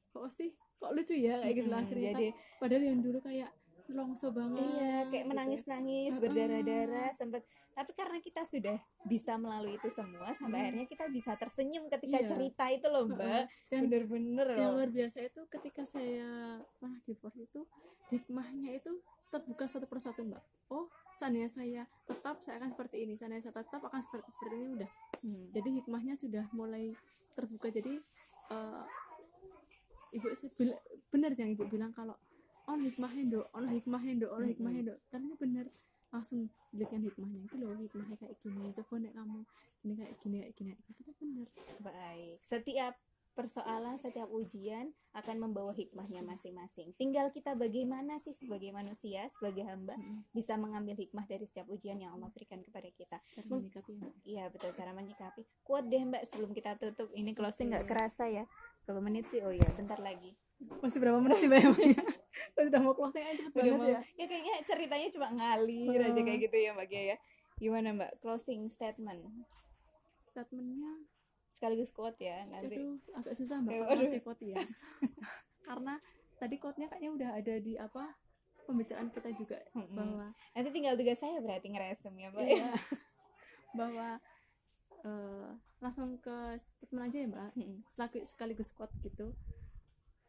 kok sih kok lucu ya kayak gitu lah akhirnya Jadi padahal yang dulu kayak longso banget iya kayak gitu. menangis-nangis Mm-mm. berdarah-darah sempat tapi karena kita sudah bisa melalui itu semua sampai Mm. akhirnya kita bisa tersenyum ketika Iya. cerita itu loh mbak dan bener-bener yang luar biasa itu ketika saya pernah divorce itu hikmahnya itu terbuka satu persatu mbak oh seandainya saya tetap saya akan seperti ini seandainya saya tetap akan seperti seperti ini udah Hmm. jadi hikmahnya sudah mulai terbuka jadi eh, ibu benar yang ibu bilang kalau on hikmahnya do on hikmahnya do on Mm-mm. hikmahnya do ternyata benar langsung dilihatkan hikmahnya itu loh hikmahnya kayak gini coba nek kamu ini kayak gini kayak gini kayak kan benar Baik, setiap persoalan, setiap ujian akan membawa hikmahnya masing-masing. Tinggal kita bagaimana sih sebagai manusia, sebagai hamba bisa mengambil hikmah dari setiap ujian yang Allah berikan kepada kita. cara menyikapinya Iya betul cara menyikapi. Kuat deh Mbak sebelum kita tutup. Ini closing nggak Oke. kerasa ya. Berapa menit sih? Oh iya, bentar lagi. masih berapa menit sih mbak udah mau closing aja cepet Udah banget mau, ya ya kayaknya ceritanya cuma ngalir aja Oh. kayak gitu ya Mbak Gia ya. Gimana Mbak? Closing statement statementnya sekaligus quote ya nanti. aduh agak susah mbak Eh, kalau ngasih quote ya karena tadi quote-nya kayaknya udah ada di apa pembicaraan kita juga Mm-mm. bahwa Nanti tinggal tugas saya berarti ngeresum ya Mbak. iya, bahwa eh, langsung ke statement aja ya mbak sekaligus, sekaligus quote gitu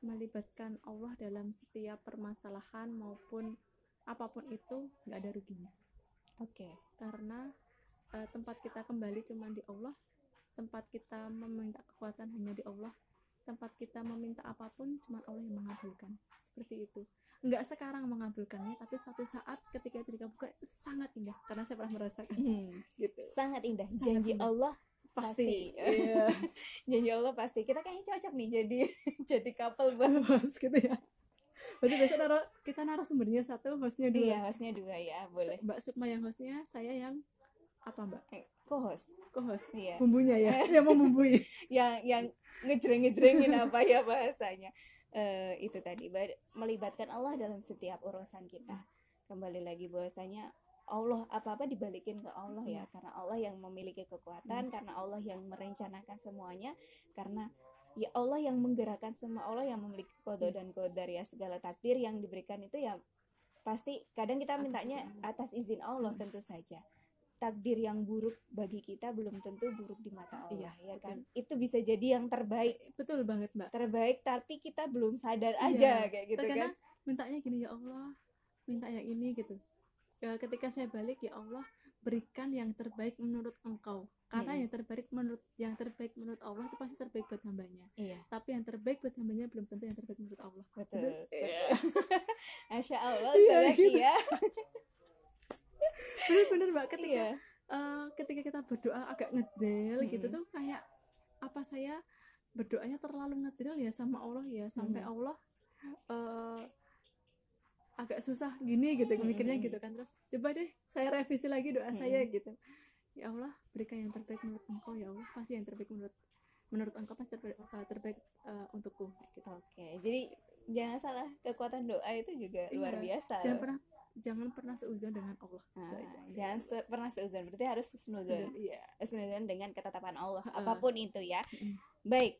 melibatkan Allah dalam setiap permasalahan maupun apa pun itu nggak ada ruginya Oke. karena eh, tempat kita kembali cuma di Allah tempat kita meminta kekuatan hanya di Allah tempat kita meminta apa pun cuma Allah yang mengabulkan seperti itu nggak sekarang mengabulkannya tapi suatu saat ketika itu dikabulkan itu sangat indah karena saya pernah merasakan Hmm. gitu Sangat indah. Sangat Janji indah. Allah pasti, Pasti. iya Janji Allah pasti. Kita kayaknya cocok nih jadi jadi couple Mbak. Bos, gitu ya berarti besok naruh, kita narasumbernya satu hostnya dua Iya, hostnya dua ya, boleh. mbak Sukma yang hostnya saya yang apa mbak Eh, Co-host. co-host Iya. bumbunya ya yang membumbui Yang yang ngejreng-ngejrengin apa ya bahasanya. Eh itu tadi melibatkan Allah dalam setiap urusan kita. Kembali lagi bahwasanya Allah apa-apa dibalikin ke Allah ya, karena Allah yang memiliki kekuatan, karena Allah yang merencanakan semuanya, karena ya Allah yang menggerakkan semua, Allah yang memiliki kode dan kodar ya. Segala takdir yang diberikan itu ya pasti kadang kita mintanya atas izin Allah Hmm. tentu saja. Takdir yang buruk bagi kita belum tentu buruk di mata Allah Iya, ya kan. Itu bisa jadi yang terbaik. Betul banget mbak. Terbaik tapi kita belum sadar Iya, aja kayak gitu kan? mintanya gini ya Allah minta yang ini gitu ya, ketika saya balik ya Allah berikan yang terbaik menurut engkau karena Mm-mm. yang terbaik menurut yang terbaik menurut Allah itu pasti terbaik buat hambanya iya tapi yang terbaik buat hambanya belum tentu yang terbaik menurut Allah betul, Betul. betul. Masya Allah Iya, Ustazah gitu. Kia. bener-bener mbak ketika iya eh, ketika kita berdoa agak ngedel gitu Mm-mm. tuh kayak apa saya berdoanya terlalu ngedel ya sama Allah ya sampai Mm. Allah eh, agak susah gini gitu Mm-mm. mikirnya gitu kan terus coba deh saya revisi lagi doa saya Mm-mm. gitu ya Allah berikan yang terbaik menurut engkau ya Allah pasti yang terbaik menurut menurut engkau pasti terbaik, eh, terbaik eh, untukku gitu oke jadi jangan salah kekuatan doa itu juga luar Iya. biasa jangan loh. pernah jangan pernah seuzon dengan Allah Nah, jangan se- pernah seuzon berarti harus husnuzon iya husnuzon dengan ketetapan Allah Heeh. apa pun itu ya baik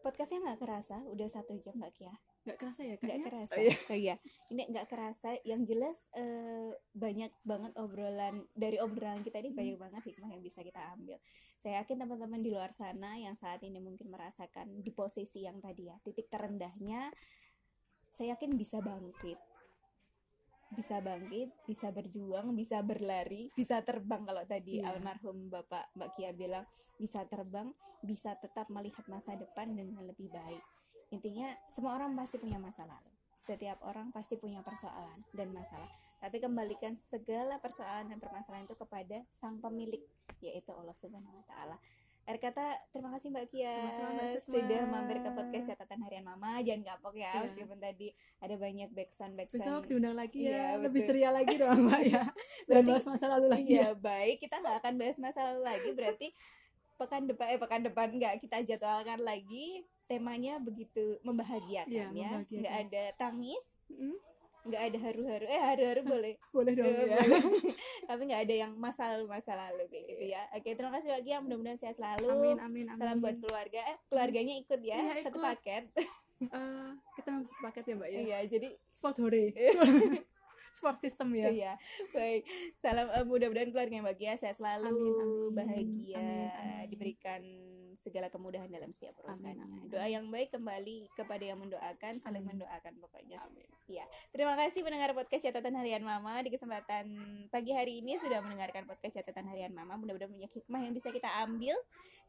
podcastnya nggak kerasa udah satu jam mbak Kia nggak kerasa ya nggak kayaknya kerasa. Oh, iya. Oh iya. Ini nggak kerasa. Yang jelas eh, banyak banget obrolan dari obrolan kita ini Hmm. banyak banget hikmah yang bisa kita ambil. Saya yakin teman-teman di luar sana yang saat ini mungkin merasakan di posisi yang tadi ya titik terendahnya saya yakin bisa bangkit. Bisa bangkit bisa berjuang bisa berlari bisa terbang kalau tadi Iya. almarhum bapak mbak Kia bilang. Bisa terbang bisa tetap melihat masa depan dengan lebih baik intinya semua orang pasti punya masa lalu. Setiap orang pasti punya persoalan dan masalah. Tapi kembalikan segala persoalan dan permasalahan itu kepada sang pemilik yaitu Allah Subhanahu wa taala. Akhir kata terima kasih Mbak Kia. Sudah mampir ke podcast catatan harian Mama. Jangan kapok ya Iya. meskipun tadi ada banyak backsound backsound besok diundang lagi ya. Betul. lebih ceria lagi dong mbak ya. Berarti- bahas masa lalu lagi ya. Iya baik. Kita nggak akan bahas masa lalu lagi. Berarti pekan depan eh pekan depan nggak kita jadwalkan lagi temanya begitu membahagiakan Iya, ya. membahagiakan. nggak ada tangis Mm, nggak ada haru-haru. Eh haru-haru boleh. boleh dong ya boleh. tapi nggak ada yang masa lalu masa lalu kayak gitu ya. Oke terima kasih lagi ya mudah-mudahan sehat selalu. Amin amin amin. Salam buat keluarga. Eh, keluarganya ikut ya Iya, satu ikut. paket. Eh, kita memang satu paket ya mbak ya? Iya jadi sport hore support system ya Iya, baik. Salam eh, mudah-mudahan keluarga yang bahagia, sehat selalu, Amin, amin. bahagia, Amin, amin. diberikan segala kemudahan dalam setiap urusannya. amin, Doa yang baik kembali kepada yang mendoakan, saling Amin. mendoakan pokoknya. amin Terima kasih pendengar podcast catatan harian Mama di kesempatan pagi hari ini sudah mendengarkan podcast catatan harian Mama. Mudah-mudahan banyak hikmah yang bisa kita ambil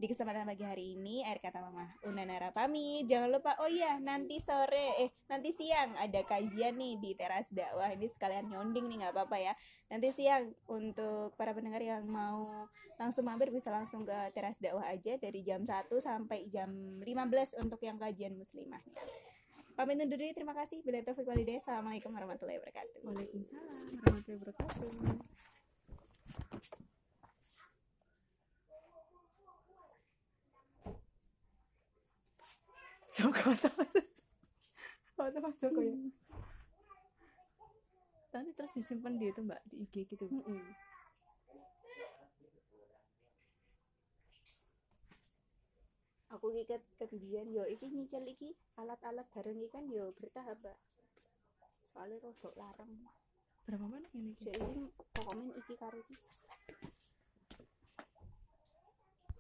di kesempatan pagi hari ini. Air kata Mama Unanara pamit. Jangan lupa oh iya nanti sore eh nanti siang ada kajian nih di teras dakwah. Ini sekalian nyonding nih nggak apa-apa ya. Nanti siang untuk para pendengar yang mau langsung mampir bisa langsung ke teras dakwah aja dari jam 1 sampai jam 15 untuk yang kajian muslimahnya. Pamit undur diri, terima kasih. Bila taufik walhidayah. Assalamualaikum warahmatullahi wabarakatuh. Waalaikumsalam warahmatullahi wabarakatuh ya Nanti terus disimpan di itu mbak di IG gitu Mm-mm. Aku ket kebiyen yo iki nyicil iki alat-alat bareng iki kan yo bertahap, Mbak. Soalnya rodok larang. Berapa mana ini? Jadi komen iki karo iki